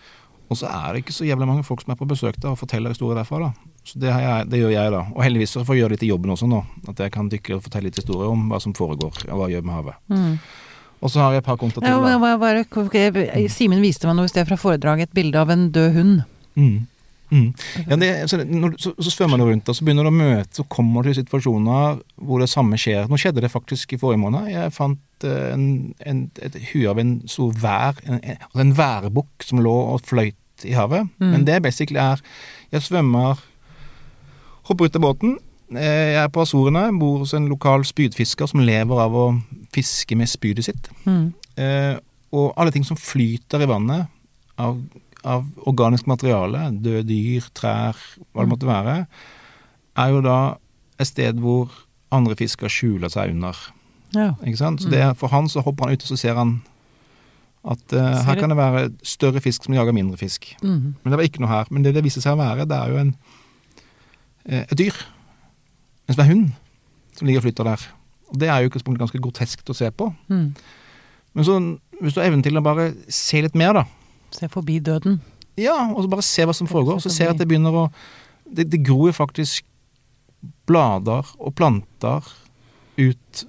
S3: Og så er det ikke så jævlig mange folk som er på besøk der og forteller historier derfra, da. Så det, har jeg, det gjør jeg, da. Og heldigvis så får jeg gjøre litt i jobben også nå. At jeg kan dykke og fortelle litt historier om hva som foregår, og hva jeg gjør med havet.
S1: Mm.
S3: Og så har jeg et par
S1: konta
S3: til,
S1: Simen viste meg noe i sted fra foredraget, et bilde av en død hund.
S3: Mm. Mm. Ja, det, så, når, så, så svømmer du rundt, og så begynner du å møte, så kommer du til situasjoner hvor det samme skjer. Nå skjedde det faktisk i forrige måned. Jeg fant eh, en, en, et hue av en stor vær, en, en, altså en værbukk som lå og fløyt i havet.
S1: Mm.
S3: Men det basically er Jeg svømmer, hopper ut av båten. eh, Jeg er på Azorene, bor hos en lokal spydfisker som lever av å fiske med spydet sitt.
S1: Mm.
S3: Eh, og alle ting som flyter i vannet av, av organisk materiale, døde dyr, trær, hva det
S1: Mm.
S3: måtte være, er jo da et sted hvor andre fisker skjuler seg under.
S1: Ja.
S3: Ikke sant? Så det, er- for han så hopper han ut, og så ser han at eh, her kan det være større fisk som jager mindre fisk.
S1: Mm.
S3: Men det var ikke noe her. Men det det viser seg å være, det er jo en, et dyr. En er hund som ligger og flytter der. Og Det er jo i utgangspunktet ganske groteskt å se på.
S1: Mm.
S3: Men så, hvis du har evnen til å bare se litt mer, da.
S1: Se forbi døden.
S3: Ja, og så bare se hva som foregår. Så ser jeg at det begynner å Det, det gror jo faktisk blader og planter ut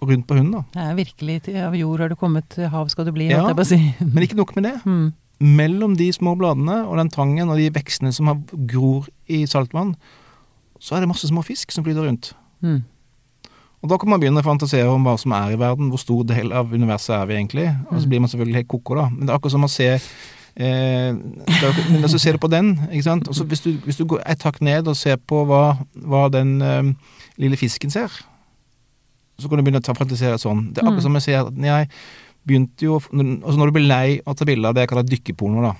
S3: og rundt på hunden, da.
S1: Det er virkelig av jord har du kommet, til hav skal du bli,
S3: Ja.
S1: si.
S3: Men ikke nok med det.
S1: Mhm.
S3: Mellom de små bladene og den tangen og de vekstene som har gror i saltvann, så er det masse små fisk som flyter rundt.
S1: Mm.
S3: Og da kan man begynne å fantasere om hva som er i verden, hvor stor del av universet er vi egentlig. Og så
S1: Mm.
S3: blir man selvfølgelig helt koko, da. Men det er akkurat som å se eh, Men så ser du på den, ikke sant. Og så hvis du, hvis du går et hakk ned og ser på hva, hva den eh, lille fisken ser, så kan du begynne å ta fantasere sånn. Det er akkurat
S1: Mm.
S3: som jeg ser at jeg begynte jo Altså når du blir lei av å ta bilder av det jeg kaller dykkerporno, da.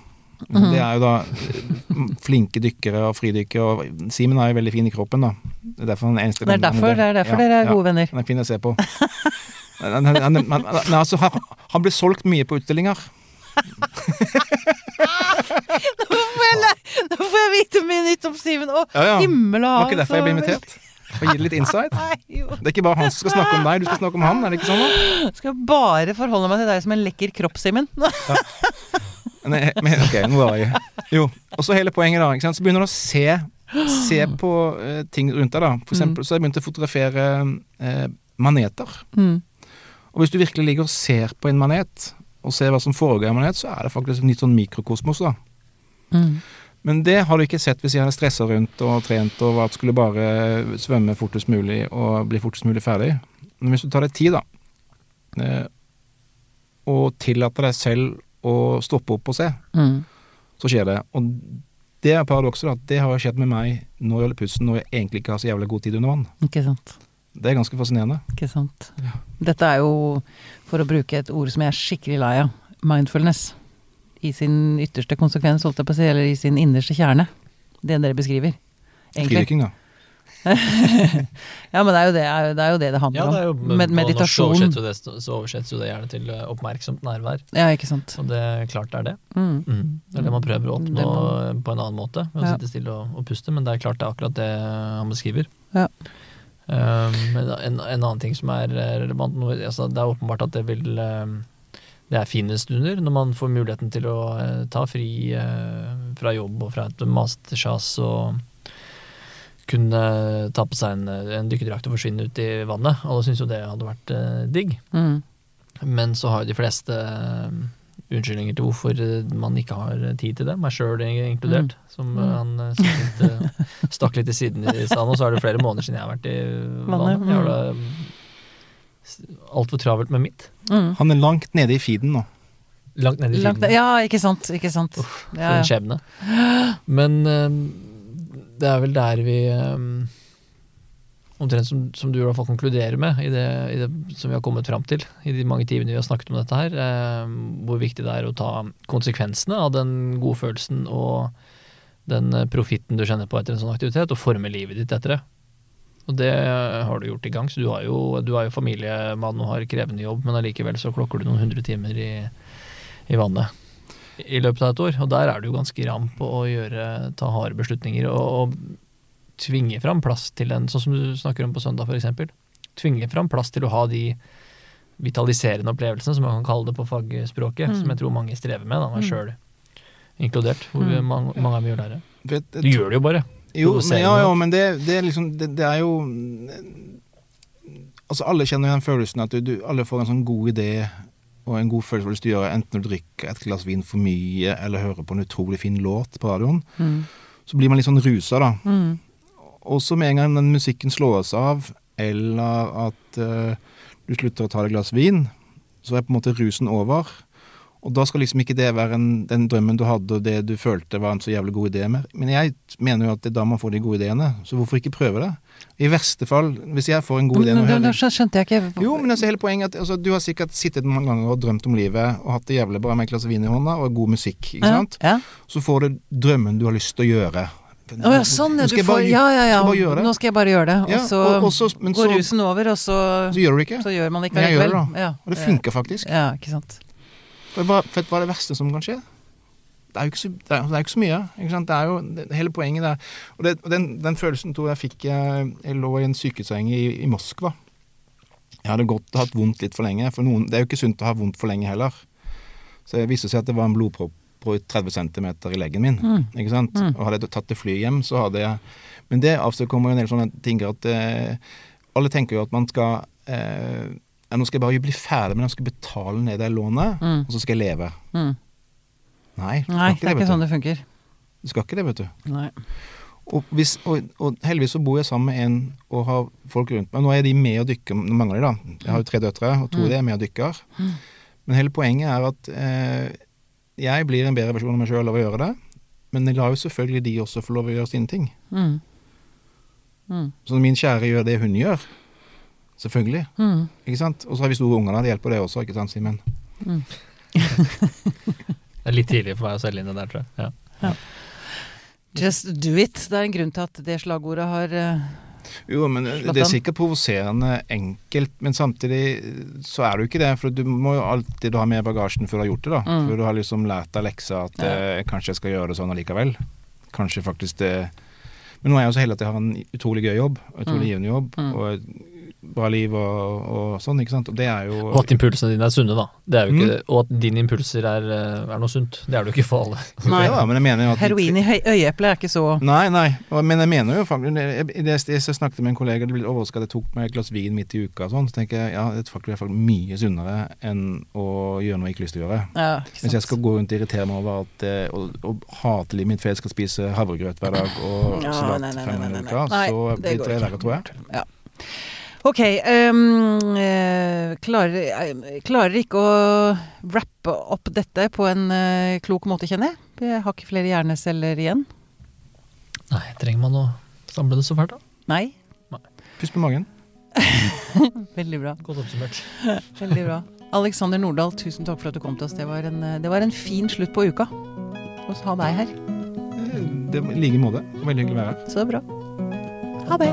S1: Mm.
S3: Det er jo da eh, flinke dykkere og fridykkere, og Simen er jo veldig fin i kroppen, da. Det er derfor han er
S1: Det er derfor, det er derfor dere er gode venner.
S3: Han er fin å se på. Han, han, han, men altså, han, han ble solgt mye på utstillinger.
S1: Nå får jeg, nå får jeg vite mye nytt om Simen. Å,
S3: Ja, ja.
S1: himmel og hav.
S3: var ikke derfor jeg ble invitert. Å gi det litt insight. Det er ikke bare han som skal snakke om deg, du skal snakke om han, er det ikke sånn? da?
S1: Skal bare forholde meg til deg som en lekker kropp, Simen.
S3: Nei, men, ok, nå var jeg Jo, og så hele poenget, da. Ikke sant? Så begynner du å se, se på uh, ting rundt deg, da. For eksempel så har jeg begynt å fotografere uh, maneter.
S1: Mm.
S3: Og hvis du virkelig ligger og ser på en manet, og ser hva som foregår i en manet, så er det faktisk et nytt sånn mikrokosmos, da.
S1: Mm.
S3: Men det har du ikke sett hvis jeg har stressa rundt og trent og at skulle bare svømme fortest mulig og bli fortest mulig ferdig. Men hvis du tar deg tid, da, eh, og tillater deg selv å stoppe opp og se,
S1: Mm.
S3: så skjer det. Og det er paradokset, at Det har skjedd med meg når jeg holder pusten, når jeg egentlig ikke har så jævlig god tid under vann.
S1: Ikke sant.
S3: Det er ganske fascinerende.
S1: Ikke sant. Dette er jo, for å bruke et ord som jeg er skikkelig lei av, mindfulness. I sin ytterste konsekvens, holdt jeg på å si, eller i sin innerste kjerne. Det dere beskriver. Egentlig.
S3: Da.
S1: Ja, men det er jo det det, er jo det, det handler
S2: Ja, det er jo,
S1: om. Med
S2: meditasjon. norsk oversettes jo det, så oversettes jo det gjerne til eh, oppmerksomt nærvær.
S1: Ja, ikke sant.
S2: Og det klart det er det.
S1: Mm.
S2: Mm. Det er det man prøver å oppnå
S1: man-
S2: på en annen måte, ved å
S1: Ja.
S2: sitte stille og, og puste, men det er klart det er akkurat det han beskriver.
S1: Ja.
S2: Um, en, en annen ting som er eh, relevant altså Det er åpenbart at det vil um, Det er fine stunder når man får muligheten til å eh, ta fri eh, fra jobb og fra et mastersjas og kunne ta på seg en, en dykkerdrakt og forsvinne ut i vannet. Alle syns jo det hadde vært eh, digg.
S1: Mm.
S2: Men så har jo de fleste unnskyldninger til hvorfor man ikke har tid til det, meg sjøl inkludert. Som eh,
S1: Mm.
S2: han litt, stakk litt i siden i stad nå, så er det flere måneder siden jeg har vært i
S1: Vannet.
S2: Jeg har det altfor travelt med mitt.
S1: Mm.
S3: Han er langt nede i feeden nå.
S2: Langt nede i
S1: Langt,
S2: feeden.
S1: ja, ikke sant. Ikke sant.
S2: For
S1: Ja,
S2: en skjebne. Men eh, det er vel der vi eh, Omtrent som, som du i hvert fall konkluderer med, i det, i det som vi har kommet fram til i de mange timene vi har snakket om dette her, eh, hvor viktig det er å ta konsekvensene av den godfølelsen og den eh, profitten du kjenner på etter en sånn aktivitet, og forme livet ditt etter det. Og det har du gjort i gang, så du, har jo, du er jo familiemann og har krevende jobb, men allikevel så klokker du noen hundre timer i, i vannet i løpet av et år. Og der er du jo ganske ram på å gjøre, ta harde beslutninger og, og tvinge fram plass til en, sånn som du snakker om på søndag f.eks. Tvinge fram plass til å ha de vitaliserende opplevelsene, som man kan kalle det på fagspråket,
S1: Mm.
S2: som jeg tror mange strever med, da, meg
S1: Mm.
S2: sjøl inkludert. Hvor
S1: Mm.
S2: mange, mange dem gjør det. Du gjør det jo bare.
S3: Jo, men, ja, ja, men det, det er liksom det, det er jo Altså, alle kjenner jo den følelsen at du, du alle får en sånn god idé og en god følelse for å gjøre, enten du drikker et glass vin for mye eller hører på en utrolig fin låt på radioen.
S1: Mm.
S3: Så blir man litt sånn rusa, da.
S1: Mm.
S3: Og så med en gang den musikken slås av, eller at uh, du slutter å ta deg et glass vin, så er på en måte rusen over. Og da skal liksom ikke det være en, den drømmen du hadde og det du følte var en så jævlig god idé mer. Men jeg mener jo at det er da man får de gode ideene, så hvorfor ikke prøve det? I verste fall, hvis jeg får en god idé nå
S1: skjø- skjønte jeg ikke
S3: Jo, men altså hele poenget at altså, du har sikkert sittet mange ganger og drømt om livet og hatt det jævlig bra med et glass vin i hånda og god musikk, ikke sant?
S1: Ja,
S3: Så får du drømmen du har lyst til å gjøre. appen.
S1: Å ja, sånn.
S3: Nå
S1: Du
S3: skal
S1: får, ja, ja, ja.
S3: skal.
S1: Nå skal jeg bare gjøre det. Og så
S3: og- og så-
S1: går
S3: så-
S1: rusen over, og så,
S3: Så gjør
S1: så gjør man det ikke
S3: Men jeg gjør det da.
S1: Ja.
S3: Og det funker faktisk.
S1: Ja, ikke sant.
S3: For hva, for hva er det verste som kan skje? Det er jo ikke så, det er, det er ikke så mye. Ikke sant? Det er jo det, hele poenget der. Og, det, og den, den følelsen tror jeg fikk jeg Jeg lå i en sykehuseng i, i Moskva. Jeg hadde gått og hatt vondt litt for lenge. For noen, det er jo ikke sunt å ha vondt for lenge heller. Så det viste seg at det var en blodpropp på 30 cm i leggen min.
S1: Mm.
S3: Ikke sant?
S1: Mm.
S3: Og hadde jeg tatt det flyet hjem, så hadde jeg Men det avstedkommer jo en del sånne ting at eh, Alle tenker jo at man skal eh, ja, Nå skal jeg bare bli ferdig med det, jeg skal betale ned det lånet,
S1: Mm.
S3: og så skal jeg leve.
S1: Mm.
S3: Nei,
S1: Nei, det er
S3: ikke det,
S1: sånn det funker.
S3: du. Skal ikke det, vet du.
S1: Nei.
S3: Og, hvis, og, og heldigvis så bor jeg sammen med en og har folk rundt meg. Nå er de med og dykker, nå mangler de da. Jeg har jo tre døtre, og to av de er med og dykker.
S1: Mm.
S3: Men hele poenget er at eh, jeg blir en bedre versjon av meg sjøl av å gjøre det. Men jeg lar jo selvfølgelig de også få lov å gjøre sine ting.
S1: Mm. Mm.
S3: Så når min kjære gjør det hun gjør, selvfølgelig.
S1: Mm.
S3: Ikke sant? Og så har vi store unger, da. Det hjelper det også, ikke sant, Simen?
S1: Mm.
S2: Det er litt tidlig for meg å selge inn det der, tror jeg. Ja.
S1: Just do it. Det er en grunn til at det slagordet har uh,
S3: Jo, men det er sikkert provoserende enkelt, men samtidig så er det jo ikke det. For du må jo alltid ha med bagasjen før du har gjort det, da.
S1: Mm.
S3: Før du har liksom lært deg leksa at
S1: Ja.
S3: eh, kanskje jeg skal gjøre det sånn allikevel. Kanskje faktisk det Men nå er jeg jo så heldig at jeg har en utrolig gøy jobb, utrolig
S1: Mm.
S3: givende jobb,
S1: Mm.
S3: og bra liv og, og sånn, ikke sant. Og det er jo
S2: Og at impulsene dine er sunne, da. Det er jo ikke,
S3: Mm.
S2: Og at dine impulser er, eh, er noe sunt. Det er det jo ikke for alle.
S1: Nei.
S3: Ja, men jeg mener jo at
S1: Heroin i øyeeplet er ikke så
S3: Nei, nei, men jeg mener jo faktisk det- I det jeg snakket med en kollega, det ble overraska at jeg tok meg et glass vin midt i uka og sånn, så tenker jeg ja, det er faktisk, mye sunnere enn å gjøre noe jeg ikke har lyst til å gjøre.
S1: ja,
S3: Hvis jeg skal gå rundt og irritere meg over at eh, og, og hate livet mitt for jeg skal spise havregrøt hver dag og
S1: Ja,
S3: salat fem ganger i uka, så blir det verre, tror jeg.
S1: Ja. Ok. ehm, eh, klarer, eh, klarer ikke å rappe opp dette på en uh, klok måte, kjenner jeg. Jeg har ikke flere hjerneceller igjen.
S2: Nei, trenger man å samle det så fælt, da?
S1: Nei.
S3: Pust på magen.
S1: Veldig bra.
S2: Godt oppsummert.
S1: Veldig bra. Alexander Nordahl, tusen takk for at du kom til oss. Det var en, det var en fin slutt på uka. Å ha deg her.
S3: Det I like måte. Veldig hyggelig å være her.
S1: Så bra. Ha det.